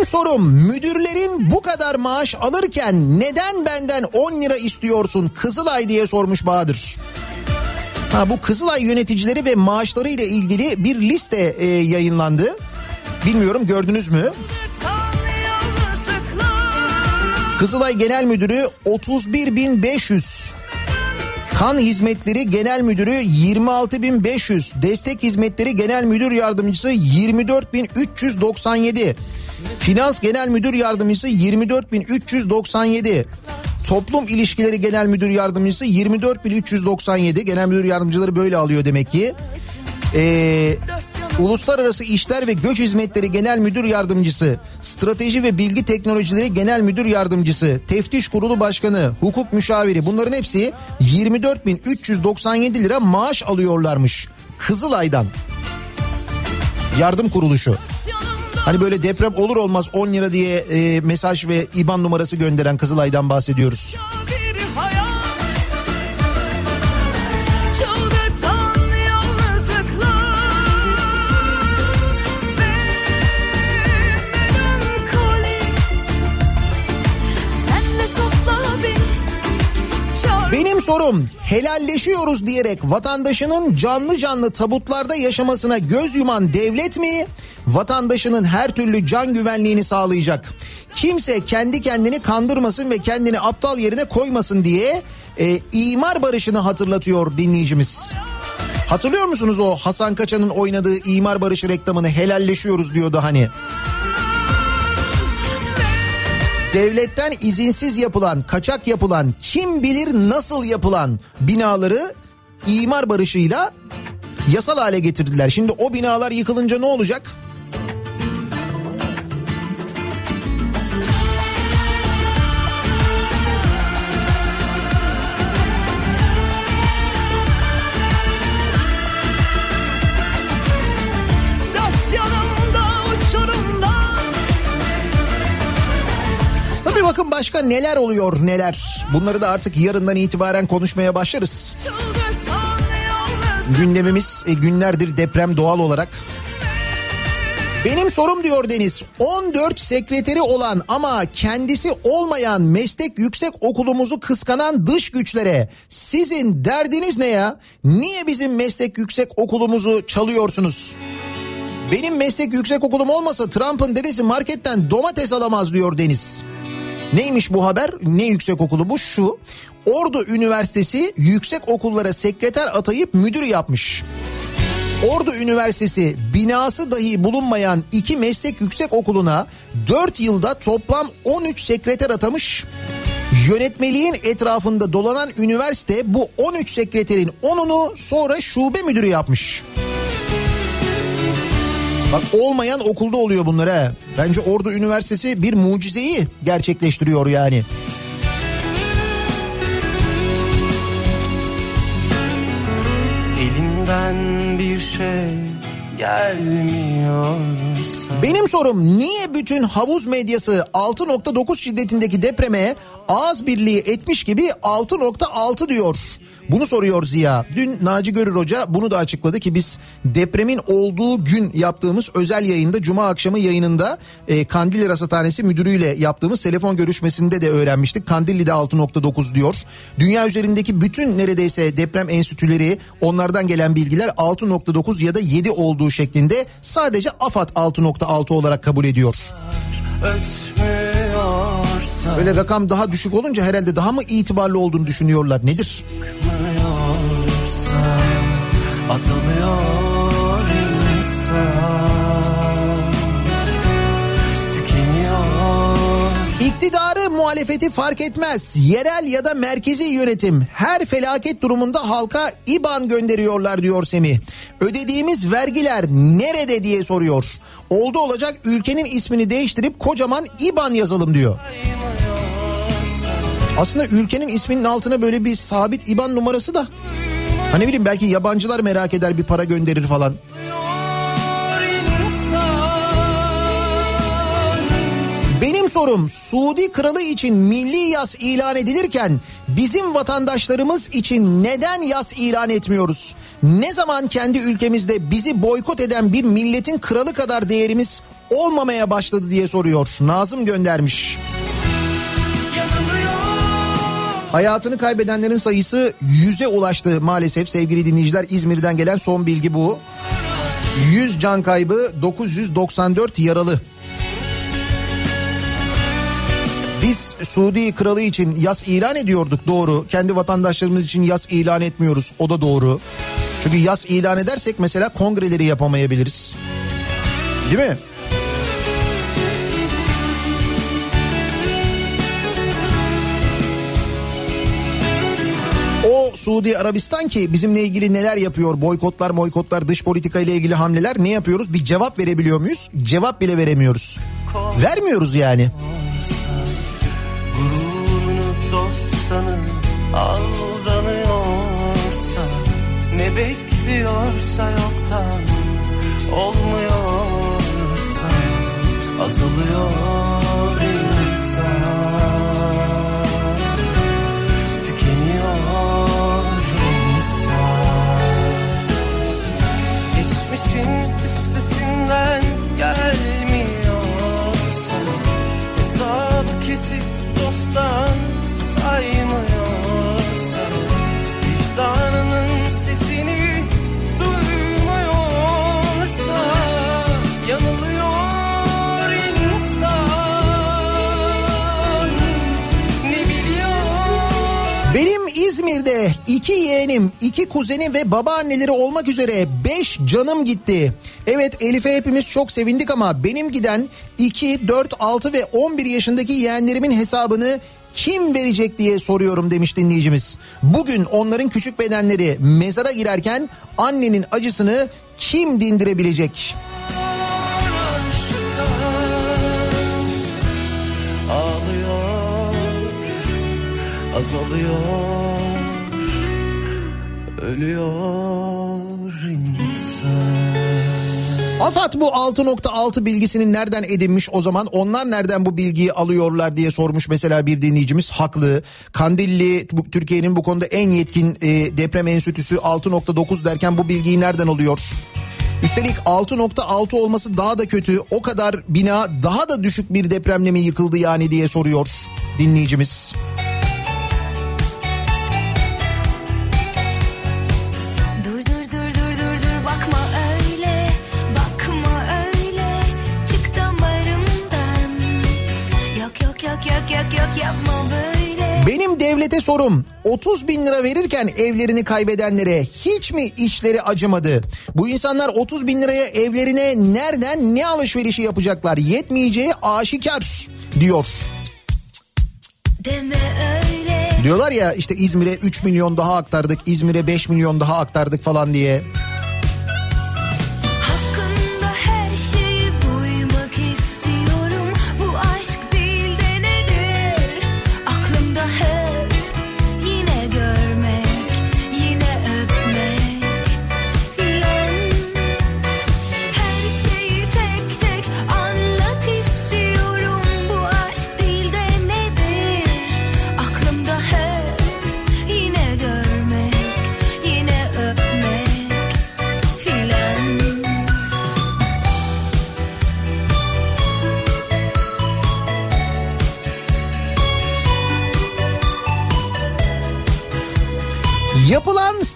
Benim sorum müdürlerin bu kadar maaş alırken neden benden 10 lira istiyorsun Kızılay diye sormuş Bahadır. Ha bu Kızılay yöneticileri ve maaşları ile ilgili bir liste e, yayınlandı. Bilmiyorum gördünüz mü? Kızılay Genel Müdürü 31.500. Kan Hizmetleri Genel Müdürü 26.500. Destek Hizmetleri Genel Müdür Yardımcısı 24.397. Finans Genel Müdür Yardımcısı 24.397. Toplum İlişkileri Genel Müdür Yardımcısı 24.397. Genel Müdür Yardımcıları böyle alıyor demek ki. Ee, Uluslararası İşler ve Göç Hizmetleri Genel Müdür Yardımcısı, Strateji ve Bilgi Teknolojileri Genel Müdür Yardımcısı, Teftiş Kurulu Başkanı, Hukuk Müşaviri bunların hepsi 24.397 lira maaş alıyorlarmış Kızılay'dan. Yardım kuruluşu. Hani böyle deprem olur olmaz 10 lira diye e, mesaj ve IBAN numarası gönderen Kızılay'dan bahsediyoruz. Benim sorum helalleşiyoruz diyerek vatandaşının canlı canlı tabutlarda yaşamasına göz yuman devlet mi Vatandaşının her türlü can güvenliğini sağlayacak. Kimse kendi kendini kandırmasın ve kendini aptal yerine koymasın diye e, imar barışını hatırlatıyor dinleyicimiz. Hatırlıyor musunuz o Hasan Kaçan'ın oynadığı imar barışı reklamını helalleşiyoruz diyordu hani. Devletten izinsiz yapılan, kaçak yapılan, kim bilir nasıl yapılan binaları imar barışıyla yasal hale getirdiler. Şimdi o binalar yıkılınca ne olacak? Başka neler oluyor neler. Bunları da artık yarından itibaren konuşmaya başlarız. Gündemimiz e, günlerdir deprem doğal olarak. Benim sorum diyor Deniz 14 sekreteri olan ama kendisi olmayan meslek yüksek okulumuzu kıskanan dış güçlere sizin derdiniz ne ya? Niye bizim meslek yüksek okulumuzu çalıyorsunuz? Benim meslek yüksek okulum olmasa Trump'ın dedesi marketten domates alamaz diyor Deniz. Neymiş bu haber? Ne yüksek okulu bu? Şu. Ordu Üniversitesi yüksek okullara sekreter atayıp müdür yapmış. Ordu Üniversitesi binası dahi bulunmayan iki meslek yüksek okuluna 4 yılda toplam 13 sekreter atamış. Yönetmeliğin etrafında dolanan üniversite bu 13 sekreterin 10'unu sonra şube müdürü yapmış. Bak olmayan okulda oluyor bunlar ha. Bence Ordu Üniversitesi bir mucizeyi gerçekleştiriyor yani. Elinden bir şey gelmiyorsa Benim sorum niye bütün havuz medyası 6.9 şiddetindeki depreme ağız birliği etmiş gibi 6.6 diyor. Bunu soruyor Ziya. Dün Naci Görür Hoca bunu da açıkladı ki biz depremin olduğu gün yaptığımız özel yayında Cuma akşamı yayınında e, Kandilli Rasathanesi müdürüyle yaptığımız telefon görüşmesinde de öğrenmiştik. Kandilli'de 6.9 diyor. Dünya üzerindeki bütün neredeyse deprem enstitüleri onlardan gelen bilgiler 6.9 ya da 7 olduğu şeklinde sadece AFAD 6.6 olarak kabul ediyor. ötmüyorsa Böyle rakam daha düşük olunca herhalde daha mı itibarlı olduğunu düşünüyorlar nedir? azalıyor insan İktidarı muhalefeti fark etmez. Yerel ya da merkezi yönetim her felaket durumunda halka IBAN gönderiyorlar diyor Semih. Ödediğimiz vergiler nerede diye soruyor. Oldu olacak ülkenin ismini değiştirip kocaman IBAN yazalım diyor. Aslında ülkenin isminin altına böyle bir sabit IBAN numarası da hani bileyim belki yabancılar merak eder bir para gönderir falan. Sorum Suudi kralı için milli yas ilan edilirken bizim vatandaşlarımız için neden yas ilan etmiyoruz? Ne zaman kendi ülkemizde bizi boykot eden bir milletin kralı kadar değerimiz olmamaya başladı diye soruyor. Nazım göndermiş. Hayatını kaybedenlerin sayısı 100'e ulaştı maalesef sevgili dinleyiciler. İzmir'den gelen son bilgi bu. 100 can kaybı 994 yaralı. Biz Suudi kralı için yas ilan ediyorduk doğru. Kendi vatandaşlarımız için yas ilan etmiyoruz o da doğru. Çünkü yas ilan edersek mesela kongreleri yapamayabiliriz. Değil mi? O Suudi Arabistan ki bizimle ilgili neler yapıyor? Boykotlar, boykotlar, dış politika ile ilgili hamleler ne yapıyoruz? Bir cevap verebiliyor muyuz? Cevap bile veremiyoruz. Vermiyoruz yani. Sanıp aldanıyorsa Ne bekliyorsa yoktan olmuyorsa Azalıyor insan Tükeniyor insan. Geçmişin üstesinden gelmiyorsa Hesabı kesip dosttan saymıyorsa Vicdanının sesini Benim İzmir'de iki yeğenim, iki kuzenim ve babaanneleri olmak üzere beş canım gitti. Evet Elif'e hepimiz çok sevindik ama benim giden 2, 4, 6 ve 11 yaşındaki yeğenlerimin hesabını kim verecek diye soruyorum demiş dinleyicimiz. Bugün onların küçük bedenleri mezara girerken annenin acısını kim dindirebilecek? Ağlıyor Azalıyor Ölüyor insan AFAD bu 6.6 bilgisini nereden edinmiş o zaman onlar nereden bu bilgiyi alıyorlar diye sormuş mesela bir dinleyicimiz haklı. Kandilli Türkiye'nin bu konuda en yetkin e, deprem enstitüsü 6.9 derken bu bilgiyi nereden alıyor? Üstelik 6.6 olması daha da kötü o kadar bina daha da düşük bir depremle mi yıkıldı yani diye soruyor dinleyicimiz. Dur Benim devlete sorum 30 bin lira verirken evlerini kaybedenlere hiç mi içleri acımadı? Bu insanlar 30 bin liraya evlerine nereden ne alışverişi yapacaklar? Yetmeyeceği aşikar diyor. deme öyle Diyorlar ya işte İzmir'e 3 milyon daha aktardık, İzmir'e 5 milyon daha aktardık falan diye. hakkında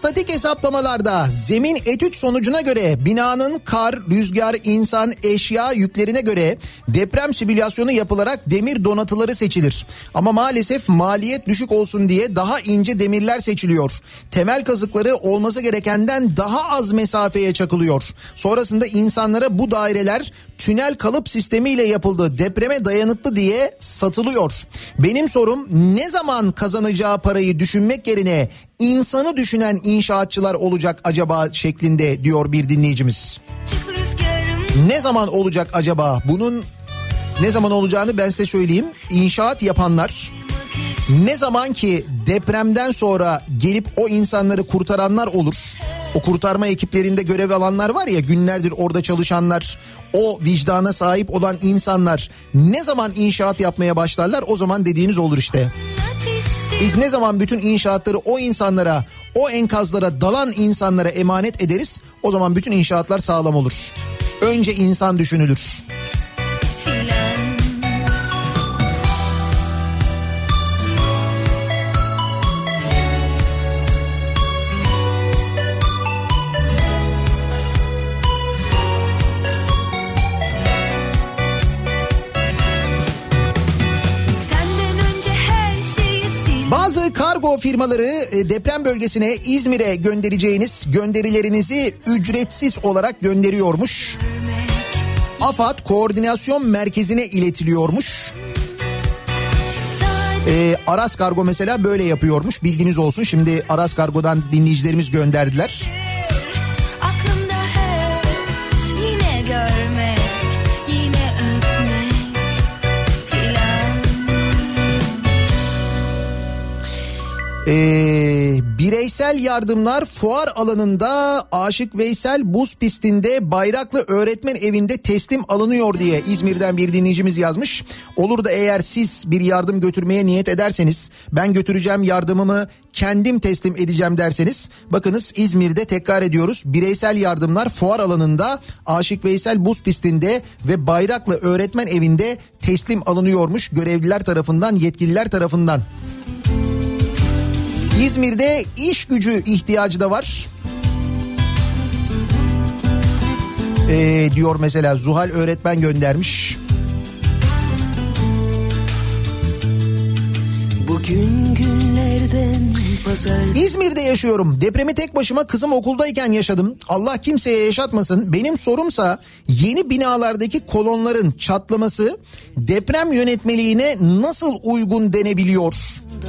statik hesaplamalarda zemin etüt sonucuna göre binanın kar, rüzgar, insan, eşya yüklerine göre deprem simülasyonu yapılarak demir donatıları seçilir. Ama maalesef maliyet düşük olsun diye daha ince demirler seçiliyor. Temel kazıkları olması gerekenden daha az mesafeye çakılıyor. Sonrasında insanlara bu daireler tünel kalıp sistemiyle yapıldı. Depreme dayanıklı diye satılıyor. Benim sorum ne zaman kazanacağı parayı düşünmek yerine insanı düşünen inşaatçılar olacak acaba şeklinde diyor bir dinleyicimiz. Ne zaman olacak acaba? Bunun ne zaman olacağını ben size söyleyeyim. İnşaat yapanlar ne zaman ki depremden sonra gelip o insanları kurtaranlar olur. O kurtarma ekiplerinde görev alanlar var ya günlerdir orada çalışanlar, o vicdana sahip olan insanlar ne zaman inşaat yapmaya başlarlar o zaman dediğiniz olur işte. istiyorum Biz ne zaman bütün inşaatları o insanlara, o enkazlara dalan insanlara emanet ederiz o zaman bütün inşaatlar sağlam olur. Önce insan düşünülür. Kargo firmaları e, deprem bölgesine İzmir'e göndereceğiniz gönderilerinizi ücretsiz olarak gönderiyormuş. AFAD koordinasyon merkezine iletiliyormuş. Ee, Aras Kargo mesela böyle yapıyormuş bilginiz olsun. Şimdi Aras Kargo'dan dinleyicilerimiz gönderdiler. Ee, bireysel yardımlar fuar alanında Aşık Veysel buz pistinde Bayraklı Öğretmen Evi'nde teslim alınıyor diye İzmir'den bir dinleyicimiz yazmış. Olur da eğer siz bir yardım götürmeye niyet ederseniz ben götüreceğim yardımımı kendim teslim edeceğim derseniz bakınız İzmir'de tekrar ediyoruz bireysel yardımlar fuar alanında Aşık Veysel buz pistinde ve Bayraklı Öğretmen Evi'nde teslim alınıyormuş görevliler tarafından yetkililer tarafından. İzmir'de iş gücü ihtiyacı da var. Ee, diyor mesela Zuhal öğretmen göndermiş. Bugün günlerden pazar İzmir'de yaşıyorum. Depremi tek başıma kızım okuldayken yaşadım. Allah kimseye yaşatmasın. Benim sorumsa yeni binalardaki kolonların çatlaması deprem yönetmeliğine nasıl uygun denebiliyor?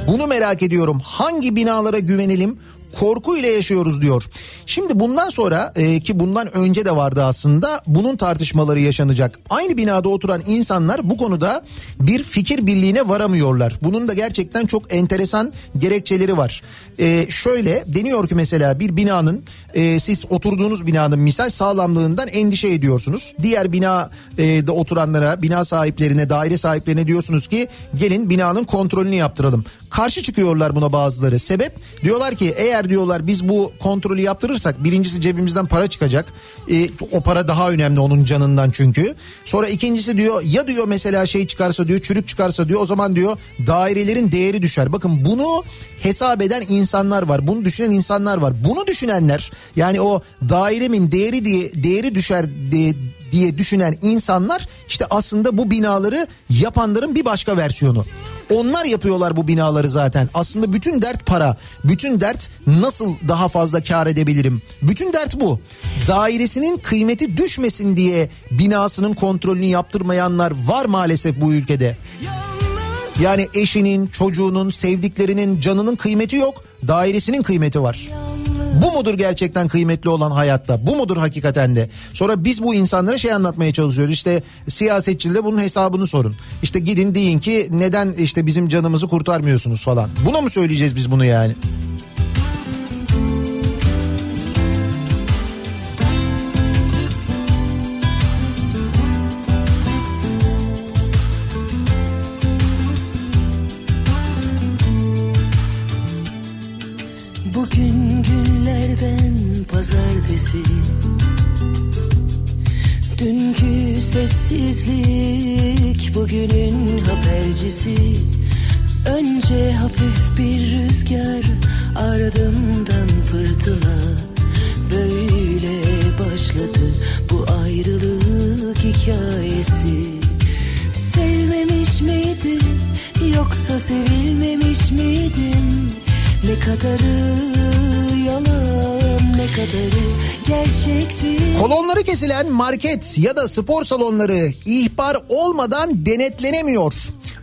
Bunu merak ediyorum. Hangi binalara güvenelim? korku ile yaşıyoruz diyor. Şimdi bundan sonra e, ki bundan önce de vardı aslında bunun tartışmaları yaşanacak. Aynı binada oturan insanlar bu konuda bir fikir birliğine varamıyorlar. Bunun da gerçekten çok enteresan gerekçeleri var. E, şöyle deniyor ki mesela bir binanın e, siz oturduğunuz binanın misal sağlamlığından endişe ediyorsunuz. Diğer bina e, oturanlara, bina sahiplerine, daire sahiplerine diyorsunuz ki gelin binanın kontrolünü yaptıralım. Karşı çıkıyorlar buna bazıları. Sebep diyorlar ki eğer diyorlar biz bu kontrolü yaptırırsak birincisi cebimizden para çıkacak. E, o para daha önemli onun canından çünkü. Sonra ikincisi diyor ya diyor mesela şey çıkarsa diyor çürük çıkarsa diyor o zaman diyor dairelerin değeri düşer. Bakın bunu hesap eden insanlar var. Bunu düşünen insanlar var. Bunu düşünenler yani o dairemin değeri diye değeri düşer diye diye düşünen insanlar işte aslında bu binaları yapanların bir başka versiyonu. Onlar yapıyorlar bu binaları zaten. Aslında bütün dert para. Bütün dert nasıl daha fazla kar edebilirim? Bütün dert bu. Dairesinin kıymeti düşmesin diye binasının kontrolünü yaptırmayanlar var maalesef bu ülkede. Yani eşinin, çocuğunun, sevdiklerinin canının kıymeti yok. Dairesinin kıymeti var. Bu mudur gerçekten kıymetli olan hayatta? Bu mudur hakikaten de? Sonra biz bu insanlara şey anlatmaya çalışıyoruz. İşte siyasetçilere bunun hesabını sorun. İşte gidin deyin ki neden işte bizim canımızı kurtarmıyorsunuz falan. Buna mı söyleyeceğiz biz bunu yani? Pazartesi Dünkü sessizlik bugünün habercisi. Önce hafif bir rüzgar ardından fırtına. Böyle başladı bu ayrılık hikayesi. Sevmemiş miydim yoksa sevilmemiş miydim? Ne kadarı yalan Kolonları kesilen market ya da spor salonları ihbar olmadan denetlenemiyor.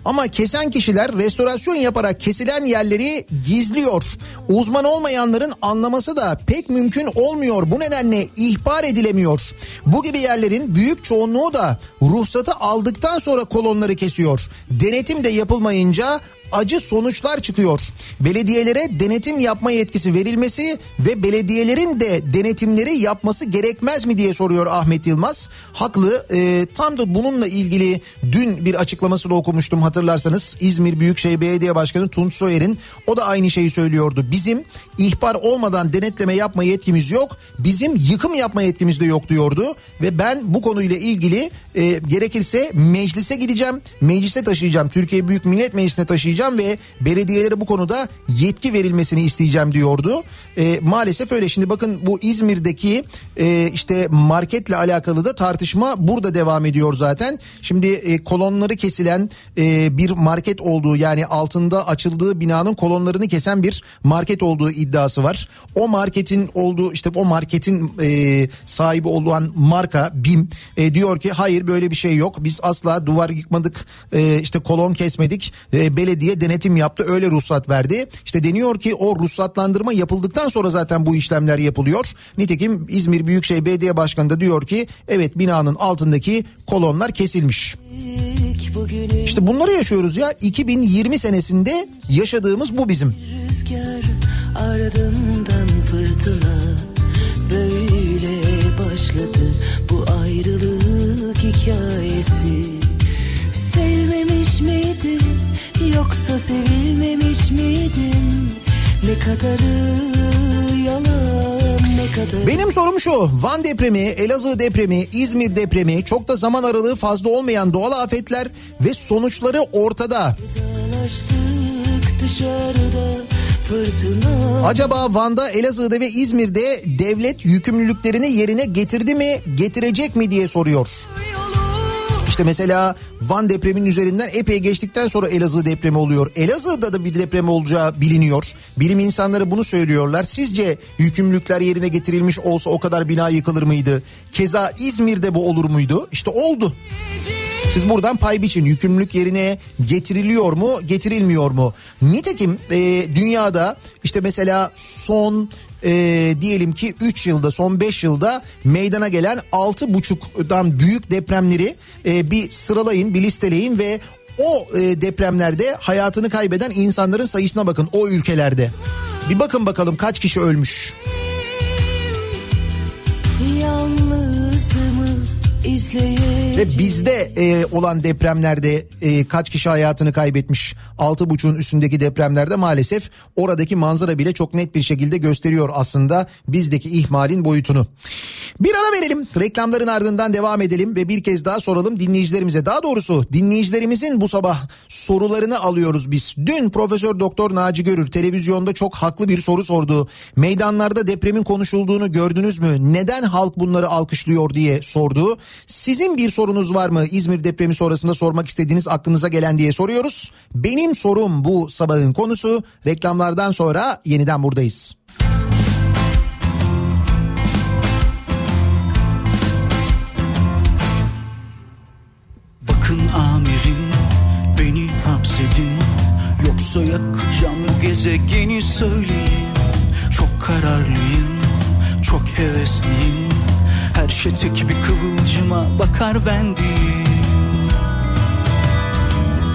Ama kesen kişiler restorasyon yaparak kesilen yerleri gizliyor. Uzman olmayanların anlaması da pek mümkün olmuyor. Bu nedenle ihbar edilemiyor. Bu gibi yerlerin büyük çoğunluğu da ruhsatı aldıktan sonra kolonları kesiyor. Denetim de yapılmayınca acı sonuçlar çıkıyor. Belediyelere denetim yapma yetkisi verilmesi ve belediyelerin de denetimleri yapması gerekmez mi diye soruyor Ahmet Yılmaz. Haklı. Ee, tam da bununla ilgili dün bir açıklaması da okumuştum hatırlarsanız. İzmir Büyükşehir Belediye Başkanı Tunç Soyer'in o da aynı şeyi söylüyordu. Bizim ihbar olmadan denetleme yapma yetkimiz yok. Bizim yıkım yapma yetkimiz de yok diyordu. Ve ben bu konuyla ilgili e, gerekirse meclise gideceğim. Meclise taşıyacağım. Türkiye Büyük Millet Meclisi'ne taşıyacağım ve belediyelere bu konuda yetki verilmesini isteyeceğim diyordu. E, maalesef öyle. Şimdi bakın bu İzmir'deki e, işte marketle alakalı da tartışma burada devam ediyor zaten. Şimdi e, kolonları kesilen e, bir market olduğu yani altında açıldığı binanın kolonlarını kesen bir market olduğu iddiası var. O marketin olduğu işte o marketin e, sahibi olan marka BİM e, diyor ki hayır böyle bir şey yok. Biz asla duvar yıkmadık e, işte kolon kesmedik. E, belediye denetim yaptı öyle ruhsat verdi. İşte deniyor ki o ruhsatlandırma yapıldıktan sonra zaten bu işlemler yapılıyor. Nitekim İzmir Büyükşehir Belediye Başkanı da diyor ki evet binanın altındaki kolonlar kesilmiş. İşte bunları yaşıyoruz ya 2020 senesinde yaşadığımız bu bizim. Rüzgar ardından fırtına yoksa sevilmemiş miydim Ne kadarı yalan ne kadarı Benim sorum şu Van depremi, Elazığ depremi, İzmir depremi çok da zaman aralığı fazla olmayan doğal afetler ve sonuçları ortada. Dışarıda Acaba Van'da, Elazığ'da ve İzmir'de devlet yükümlülüklerini yerine getirdi mi, getirecek mi diye soruyor. İşte mesela Van depreminin üzerinden epey geçtikten sonra Elazığ depremi oluyor. Elazığ'da da bir deprem olacağı biliniyor. Bilim insanları bunu söylüyorlar. Sizce yükümlülükler yerine getirilmiş olsa o kadar bina yıkılır mıydı? Keza İzmir'de bu olur muydu? İşte oldu. Siz buradan pay biçin. Yükümlülük yerine getiriliyor mu, getirilmiyor mu? Nitekim e, dünyada işte mesela son e, diyelim ki 3 yılda son 5 yılda meydana gelen 6,5'dan büyük depremleri e, bir sıralayın, bir listeleyin ve o e, depremlerde hayatını kaybeden insanların sayısına bakın o ülkelerde. Bir bakın bakalım kaç kişi ölmüş. İzleyeceğim. Ve bizde e, olan depremlerde e, kaç kişi hayatını kaybetmiş? Altı buçuğun üstündeki depremlerde maalesef oradaki manzara bile çok net bir şekilde gösteriyor aslında bizdeki ihmalin boyutunu. Bir ara verelim. Reklamların ardından devam edelim ve bir kez daha soralım dinleyicilerimize. Daha doğrusu dinleyicilerimizin bu sabah sorularını alıyoruz biz. Dün Profesör Doktor Naci Görür televizyonda çok haklı bir soru sordu. Meydanlarda depremin konuşulduğunu gördünüz mü? Neden halk bunları alkışlıyor diye sordu. Sizin bir sorunuz var mı? İzmir depremi sonrasında sormak istediğiniz aklınıza gelen diye soruyoruz. Benim sorum bu sabahın konusu. Reklamlardan sonra yeniden buradayız. Bakın amirim beni hapsedin Yoksa yakacağım gezegeni söyleyin Çok kararlıyım, çok hevesliyim Her şey tek bir kıvılcıma bakar ben değil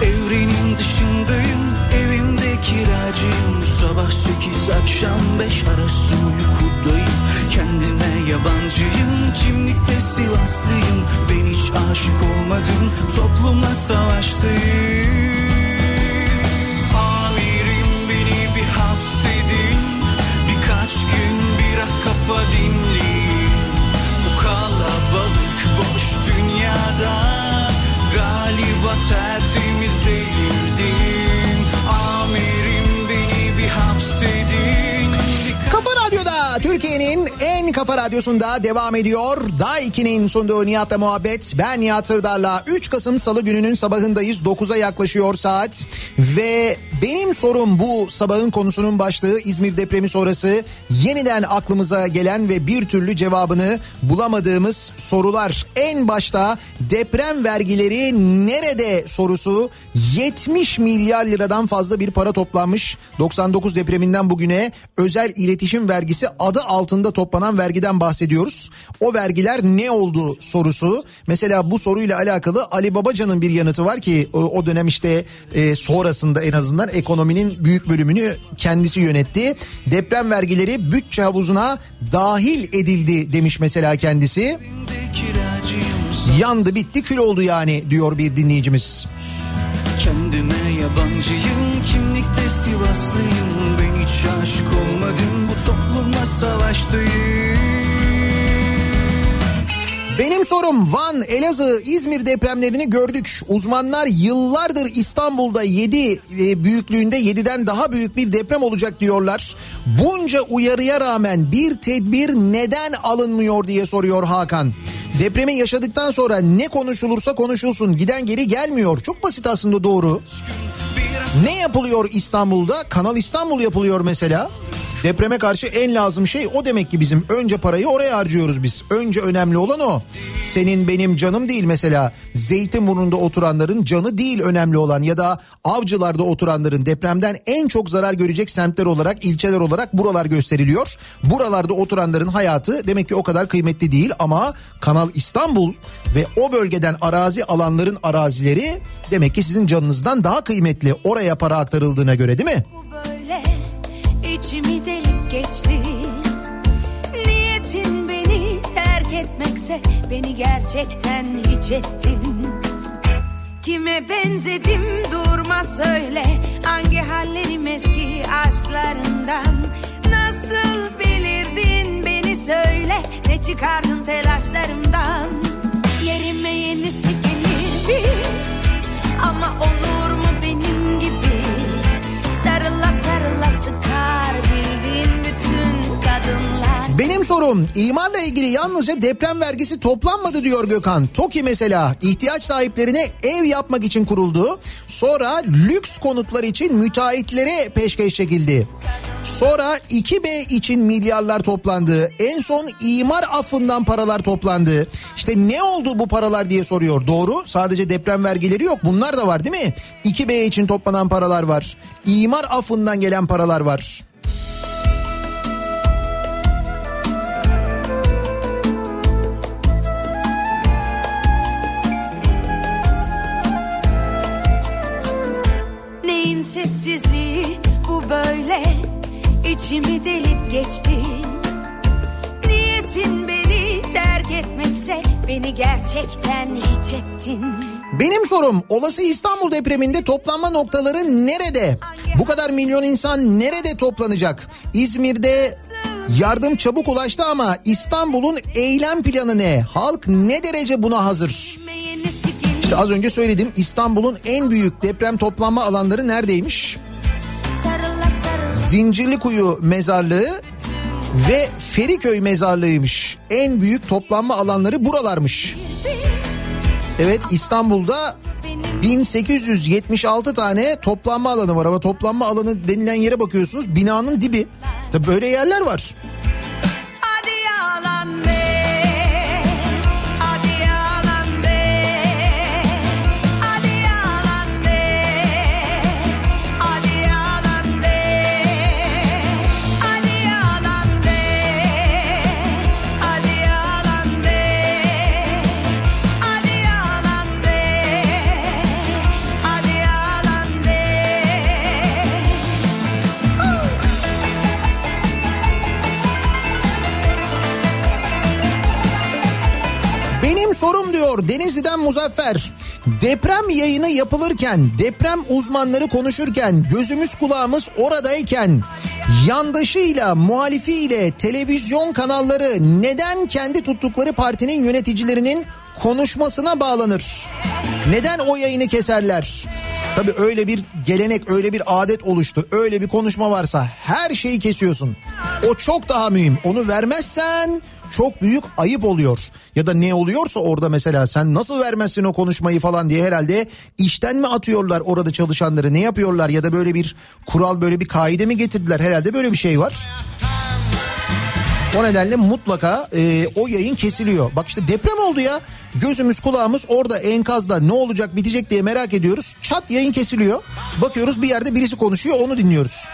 Evrenin dışındayım, evimde kiracıyım Sabah sekiz akşam beş arası uykudayım. Kendime yabancıyım, kimlikte Sivaslıyım. Ben hiç aşık olmadım, toplumla savaştayım Türkiye'nin en kafa radyosunda devam ediyor. Daha 2'nin sunduğu Nihat'la muhabbet. Ben Nihat Sırdar'la 3 Kasım Salı gününün sabahındayız. 9'a yaklaşıyor saat. Ve benim sorum bu sabahın konusunun başlığı İzmir depremi sonrası yeniden aklımıza gelen ve bir türlü cevabını bulamadığımız sorular. En başta deprem vergileri nerede sorusu 70 milyar liradan fazla bir para toplanmış. 99 depreminden bugüne özel iletişim vergisi adı altında toplanan vergiden bahsediyoruz. O vergiler ne oldu sorusu. Mesela bu soruyla alakalı Ali Babacan'ın bir yanıtı var ki o, o dönem işte e, sonrasında en azından ekonominin büyük bölümünü kendisi yönetti. Deprem vergileri bütçe havuzuna dahil edildi demiş mesela kendisi. Yandı bitti kül oldu yani diyor bir dinleyicimiz. Kendime yabancıyım kimlikte Sivaslıyım Ben hiç aşık olmadım bu toplumla savaştayım Benim sorum Van, Elazığ, İzmir depremlerini gördük. Uzmanlar yıllardır İstanbul'da 7 büyüklüğünde 7'den daha büyük bir deprem olacak diyorlar. Bunca uyarıya rağmen bir tedbir neden alınmıyor diye soruyor Hakan. Depremi yaşadıktan sonra ne konuşulursa konuşulsun giden geri gelmiyor. Çok basit aslında doğru. Ne yapılıyor İstanbul'da? Kanal İstanbul yapılıyor mesela. Depreme karşı en lazım şey o demek ki bizim. Önce parayı oraya harcıyoruz biz. Önce önemli olan o. Senin benim canım değil mesela. Zeytinburnu'nda oturanların canı değil önemli olan ya da avcılarda oturanların depremden en çok zarar görecek semtler olarak, ilçeler olarak buralar gösteriliyor. Buralarda oturanların hayatı demek ki o kadar kıymetli değil ama Kanal İstanbul ve o bölgeden arazi alanların arazileri demek ki sizin canınızdan daha kıymetli. Oraya para aktarıldığına göre değil mi? İçimi delip geçti. Niyetin beni terk etmekse beni gerçekten hiç ettin. Kime benzedim durma söyle Hangi hallerim eski aşklarından? Nasıl bilirdin beni söyle Ne çıkardın telaşlarımdan Benim sorum imarla ilgili yalnızca deprem vergisi toplanmadı diyor Gökhan. TOKİ mesela ihtiyaç sahiplerine ev yapmak için kuruldu. Sonra lüks konutlar için müteahhitlere peşkeş çekildi. Sonra 2B için milyarlar toplandı. En son imar affından paralar toplandı. İşte ne oldu bu paralar diye soruyor. Doğru sadece deprem vergileri yok bunlar da var değil mi? 2B için toplanan paralar var. İmar affından gelen paralar var. Sessizliği bu böyle içimi delip geçti Niyetin beni terk etmekse beni gerçekten hiç ettin Benim sorum olası İstanbul depreminde toplanma noktaları nerede? Bu kadar milyon insan nerede toplanacak? İzmir'de yardım çabuk ulaştı ama İstanbul'un eylem planı ne? Halk ne derece buna hazır? Gelir İşte az önce söyledim İstanbul'un en büyük deprem toplanma alanları neredeymiş? Zincirlikuyu mezarlığı ve Feriköy mezarlığıymış. En büyük toplanma alanları buralarmış. Evet İstanbul'da 1876 tane toplanma alanı var ama toplanma alanı denilen yere bakıyorsunuz binanın dibi. Tabii böyle yerler var. Benim sorum diyor Denizli'den Muzaffer. Deprem yayını yapılırken, deprem uzmanları konuşurken, gözümüz kulağımız oradayken yandaşıyla, muhalifiyle televizyon kanalları neden kendi tuttukları partinin yöneticilerinin konuşmasına bağlanır? Neden o yayını keserler? Tabii öyle bir gelenek, öyle bir adet oluştu. Öyle bir konuşma varsa her şeyi kesiyorsun. O çok daha mühim. Onu vermezsen çok büyük ayıp oluyor. Ya da ne oluyorsa orada mesela sen nasıl vermezsin o konuşmayı falan diye herhalde işten mi atıyorlar orada çalışanları ne yapıyorlar ya da böyle bir kural böyle bir kaide mi getirdiler herhalde böyle bir şey var. O nedenle mutlaka e, o yayın kesiliyor. Bak işte deprem oldu ya. Gözümüz kulağımız orada enkazda ne olacak bitecek diye merak ediyoruz. Çat yayın kesiliyor. Bakıyoruz bir yerde birisi konuşuyor onu dinliyoruz.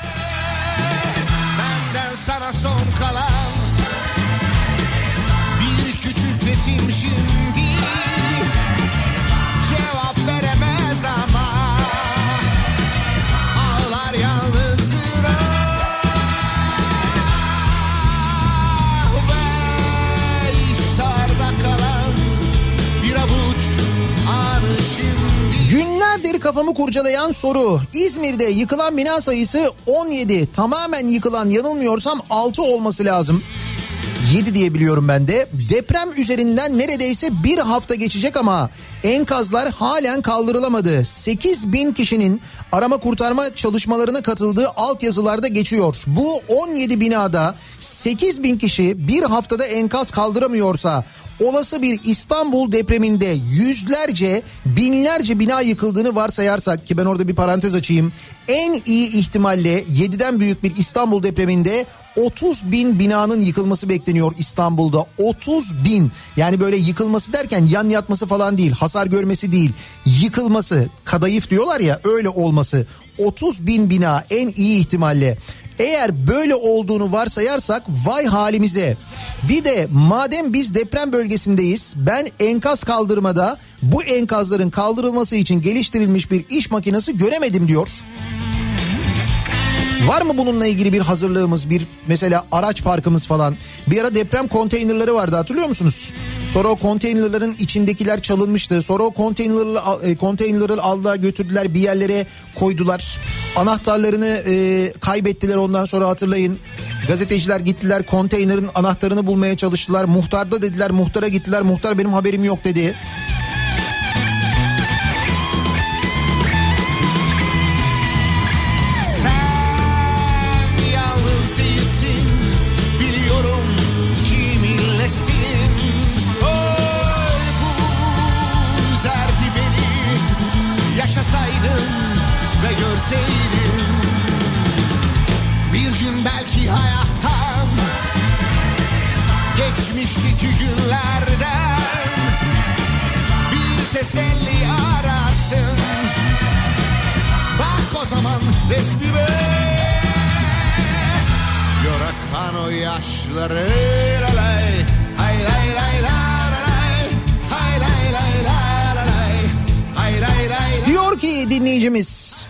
Günlerdir kafamı kurcalayan soru. İzmir'de yıkılan bina sayısı 17. Tamamen yıkılan yanılmıyorsam 6 olması lazım. 7 diye biliyorum ben de. Deprem üzerinden neredeyse bir hafta geçecek ama enkazlar halen kaldırılamadı. 8 bin kişinin arama kurtarma çalışmalarına katıldığı altyazılarda geçiyor. Bu 17 binada 8 bin kişi bir haftada enkaz kaldıramıyorsa olası bir İstanbul depreminde yüzlerce binlerce bina yıkıldığını varsayarsak ki ben orada bir parantez açayım. En iyi ihtimalle 7'den büyük bir İstanbul depreminde 30 bin binanın yıkılması bekleniyor İstanbul'da. 30 bin. Yani böyle yıkılması derken yan yatması falan değil hasar görmesi değil. Yıkılması kadayıf diyorlar ya öyle olması. 30 bin bina en iyi ihtimalle. Eğer böyle olduğunu varsayarsak vay halimize. Bir de madem biz deprem bölgesindeyiz ben enkaz kaldırmada bu enkazların kaldırılması için geliştirilmiş bir iş makinesi göremedim diyor. Var mı bununla ilgili bir hazırlığımız, bir mesela araç parkımız falan? Bir ara deprem konteynerları vardı hatırlıyor musunuz? Sonra o konteynerların içindekiler çalınmıştı. Sonra o konteynerları, e, konteynerları aldılar götürdüler bir yerlere koydular. Anahtarlarını e, kaybettiler ondan sonra hatırlayın. Gazeteciler gittiler konteynerin anahtarını bulmaya çalıştılar. Muhtarda dediler muhtara gittiler. Muhtar benim haberim yok dedi. Resmime Gör akan o yaşları lalay Hay lay lay la la lay. Hay lay lay la la lay. Hay lay lay la. Diyor ki dinleyicimiz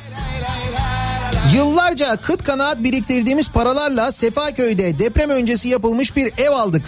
Yıllarca kıt kanaat biriktirdiğimiz paralarla Sefaköy'de deprem öncesi yapılmış bir ev aldık.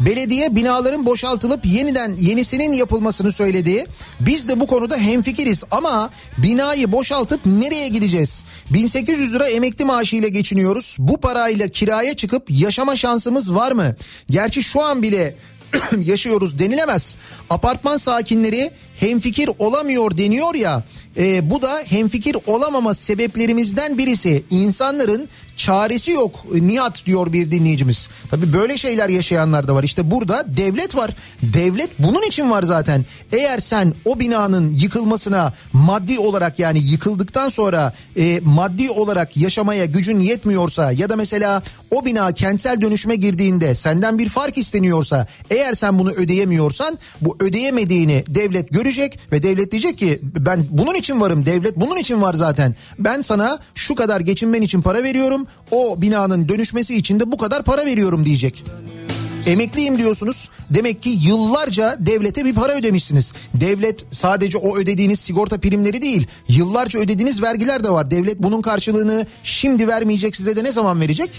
Belediye binaların boşaltılıp yeniden yenisinin yapılmasını söyledi. Biz de bu konuda hemfikiriz ama binayı boşaltıp nereye gideceğiz? 1800 lira emekli maaşıyla geçiniyoruz. Bu parayla kiraya çıkıp yaşama şansımız var mı? Gerçi şu an bile yaşıyoruz denilemez. Apartman sakinleri hemfikir olamıyor deniyor ya. e, bu da hemfikir olamama sebeplerimizden birisi. İnsanların çaresi yok Nihat diyor bir dinleyicimiz. Tabi böyle şeyler yaşayanlar da var. İşte burada devlet var. Devlet bunun için var zaten. Eğer sen o binanın yıkılmasına maddi olarak yani yıkıldıktan sonra e, maddi olarak yaşamaya gücün yetmiyorsa ya da mesela o bina kentsel dönüşüme girdiğinde senden bir fark isteniyorsa eğer sen bunu ödeyemiyorsan bu ödeyemediğini devlet görecek ve devlet diyecek ki ben bunun için varım devlet bunun için var zaten. Ben sana şu kadar geçinmen için para veriyorum o binanın dönüşmesi için de bu kadar para veriyorum diyecek. Emekliyim diyorsunuz. Demek ki yıllarca devlete bir para ödemişsiniz. Devlet sadece o ödediğiniz sigorta primleri değil, yıllarca ödediğiniz vergiler de var. Devlet bunun karşılığını şimdi vermeyecek size de ne zaman verecek?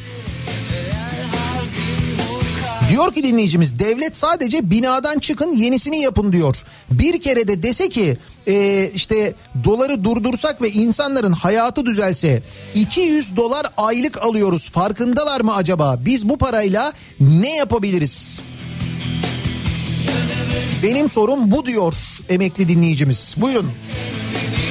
Diyor ki dinleyicimiz devlet sadece binadan çıkın yenisini yapın diyor. Bir kere de dese ki e, işte doları durdursak ve insanların hayatı düzelse 200 dolar aylık alıyoruz farkındalar mı acaba? Biz bu parayla ne yapabiliriz? Benim sorum bu diyor emekli dinleyicimiz. Buyurun. Teker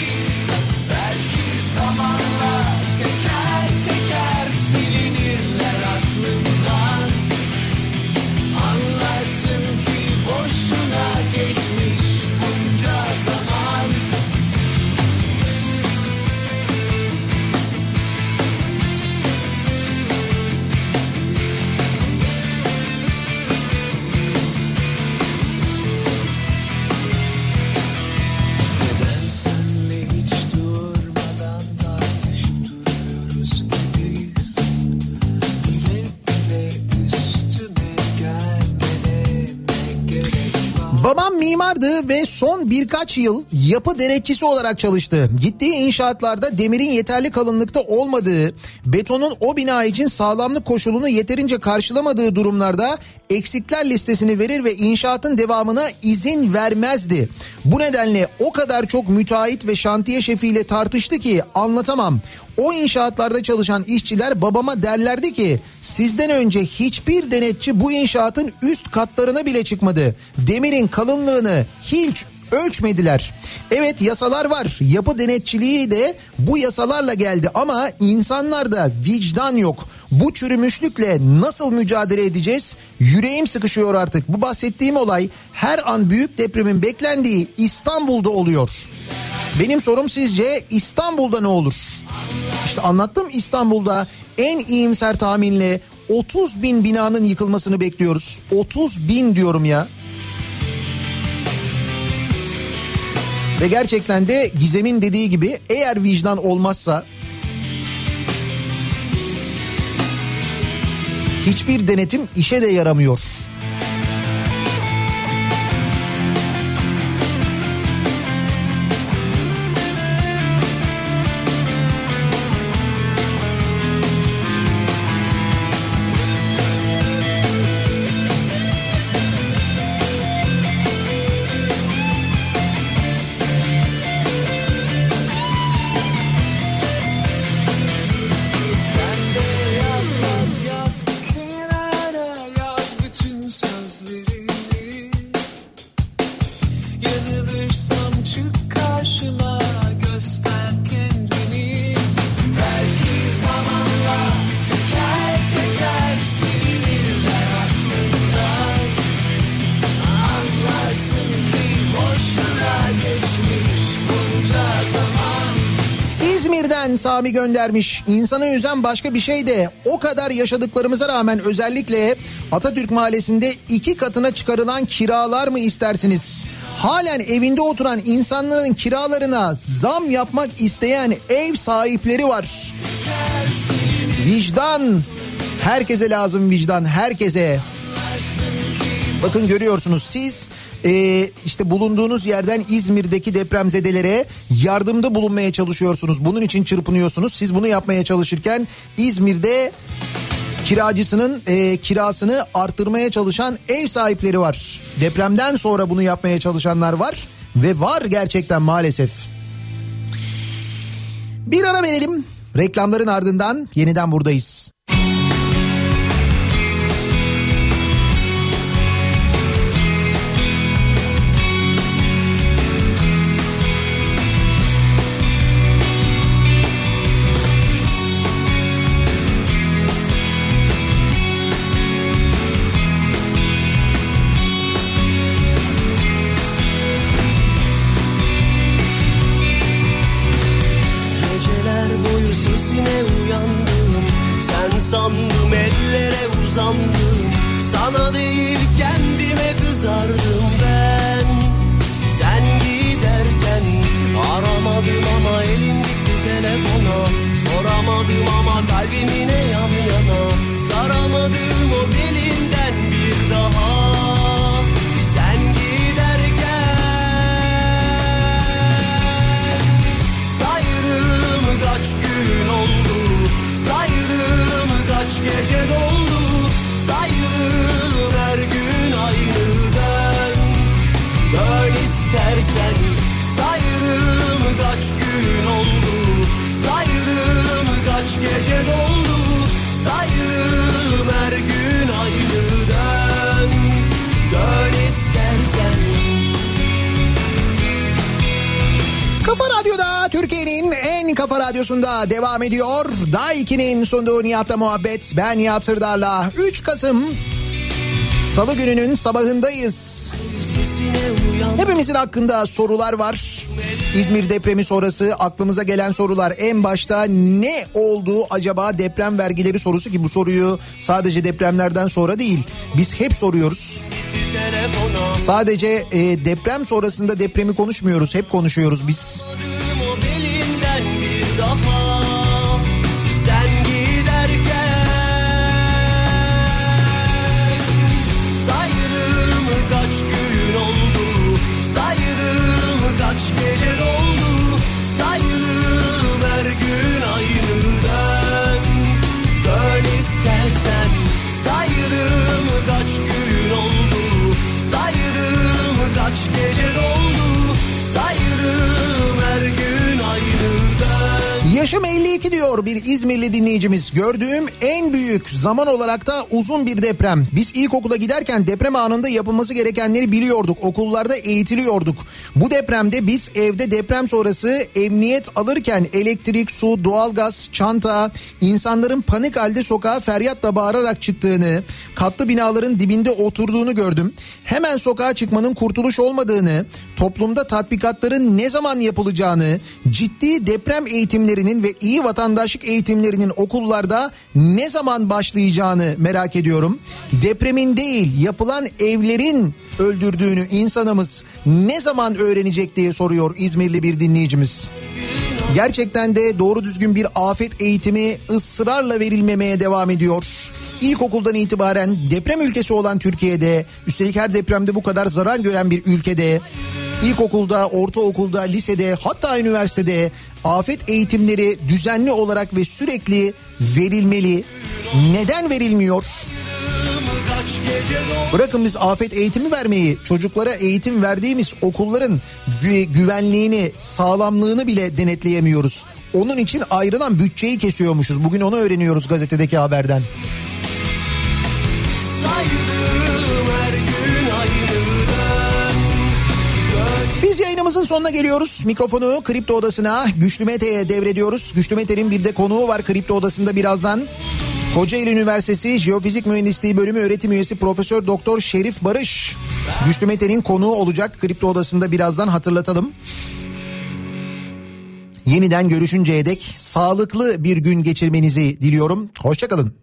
Babam mimardı ve son birkaç yıl yapı denetçisi olarak çalıştı. Gittiği inşaatlarda demirin yeterli kalınlıkta olmadığı, betonun o bina için sağlamlık koşulunu yeterince karşılamadığı durumlarda eksikler listesini verir ve inşaatın devamına izin vermezdi. Bu nedenle o kadar çok müteahhit ve şantiye şefiyle tartıştı ki anlatamam. O inşaatlarda çalışan işçiler babama derlerdi ki sizden önce hiçbir denetçi bu inşaatın üst katlarına bile çıkmadı. Demirin kalınlığını hiç ölçmediler. Evet yasalar var. Yapı denetçiliği de bu yasalarla geldi ama insanlarda vicdan yok. Bu çürümüşlükle nasıl mücadele edeceğiz? Yüreğim sıkışıyor artık. Bu bahsettiğim olay her an büyük depremin beklendiği İstanbul'da oluyor. Benim sorum sizce İstanbul'da ne olur? İşte anlattım İstanbul'da en iyimser tahminle 30 bin binanın yıkılmasını bekliyoruz. 30 bin diyorum ya. Ve gerçekten de Gizem'in dediği gibi eğer vicdan olmazsa hiçbir denetim işe de yaramıyor. Sami göndermiş. İnsanı üzen başka bir şey de o kadar yaşadıklarımıza rağmen özellikle Atatürk Mahallesi'nde iki katına çıkarılan kiralar mı istersiniz? Halen evinde oturan insanların kiralarına zam yapmak isteyen ev sahipleri var. Vicdan. Herkese lazım vicdan. Herkese. Bakın görüyorsunuz siz e, işte bulunduğunuz yerden İzmir'deki depremzedelere yardımda bulunmaya çalışıyorsunuz. Bunun için çırpınıyorsunuz. Siz bunu yapmaya çalışırken İzmir'de kiracısının e, kirasını arttırmaya çalışan ev sahipleri var. Depremden sonra bunu yapmaya çalışanlar var ve var gerçekten maalesef. Bir ara verelim. Reklamların ardından yeniden buradayız. Radyosunda devam ediyor. Daha 2'nin sunduğu Nihat'la muhabbet. Ben Nihat Sırdar'la 3 Kasım Salı gününün sabahındayız. Hepimizin hakkında sorular var. İzmir depremi sonrası aklımıza gelen sorular en başta ne oldu acaba deprem vergileri sorusu ki bu soruyu sadece depremlerden sonra değil biz hep soruyoruz. Sadece e, deprem sonrasında depremi konuşmuyoruz hep konuşuyoruz biz. Daha Sen giderken Sayırım kaç gün oldu? Sayırım kaç gece doldu? Sayırım her gün aynı dön Dön istersen Sayırım kaç gün oldu? Sayırım kaç gece dön Yaşım 52 diyor bir İzmirli dinleyicimiz. Gördüğüm en büyük zaman olarak da uzun bir deprem. Biz ilkokula giderken deprem anında yapılması gerekenleri biliyorduk. Okullarda eğitiliyorduk. Bu depremde biz evde deprem sonrası emniyet alırken elektrik, su, doğalgaz, çanta, insanların panik halde sokağa feryatla bağırarak çıktığını, katlı binaların dibinde oturduğunu gördüm. Hemen sokağa çıkmanın kurtuluş olmadığını, toplumda tatbikatların ne zaman yapılacağını, ciddi deprem eğitimlerinin ve iyi vatandaşlık eğitimlerinin okullarda ne zaman başlayacağını merak ediyorum. Depremin değil yapılan evlerin öldürdüğünü insanımız ne zaman öğrenecek diye soruyor İzmirli bir dinleyicimiz. Gerçekten de doğru düzgün bir afet eğitimi ısrarla verilmemeye devam ediyor. İlkokuldan itibaren deprem ülkesi olan Türkiye'de üstelik her depremde bu kadar zarar gören bir ülkede ilkokulda, ortaokulda, lisede hatta üniversitede afet eğitimleri düzenli olarak ve sürekli verilmeli. Neden verilmiyor? Bırakın biz afet eğitimi vermeyi, çocuklara eğitim verdiğimiz okulların gü- güvenliğini, sağlamlığını bile denetleyemiyoruz. Onun için ayrılan bütçeyi kesiyormuşuz. Bugün onu öğreniyoruz gazetedeki haberden. Saydım Biz yayınımızın sonuna geliyoruz. Mikrofonu Kripto Odası'na Güçlü Mete'ye devrediyoruz. Güçlü Mete'nin bir de konuğu var Kripto Odası'nda birazdan. Kocaeli Üniversitesi Jeofizik Mühendisliği Bölümü öğretim üyesi Profesör Doktor Şerif Barış. Güçlü Mete'nin konuğu olacak Kripto Odası'nda birazdan hatırlatalım. Yeniden görüşünceye dek sağlıklı bir gün geçirmenizi diliyorum. Hoşçakalın.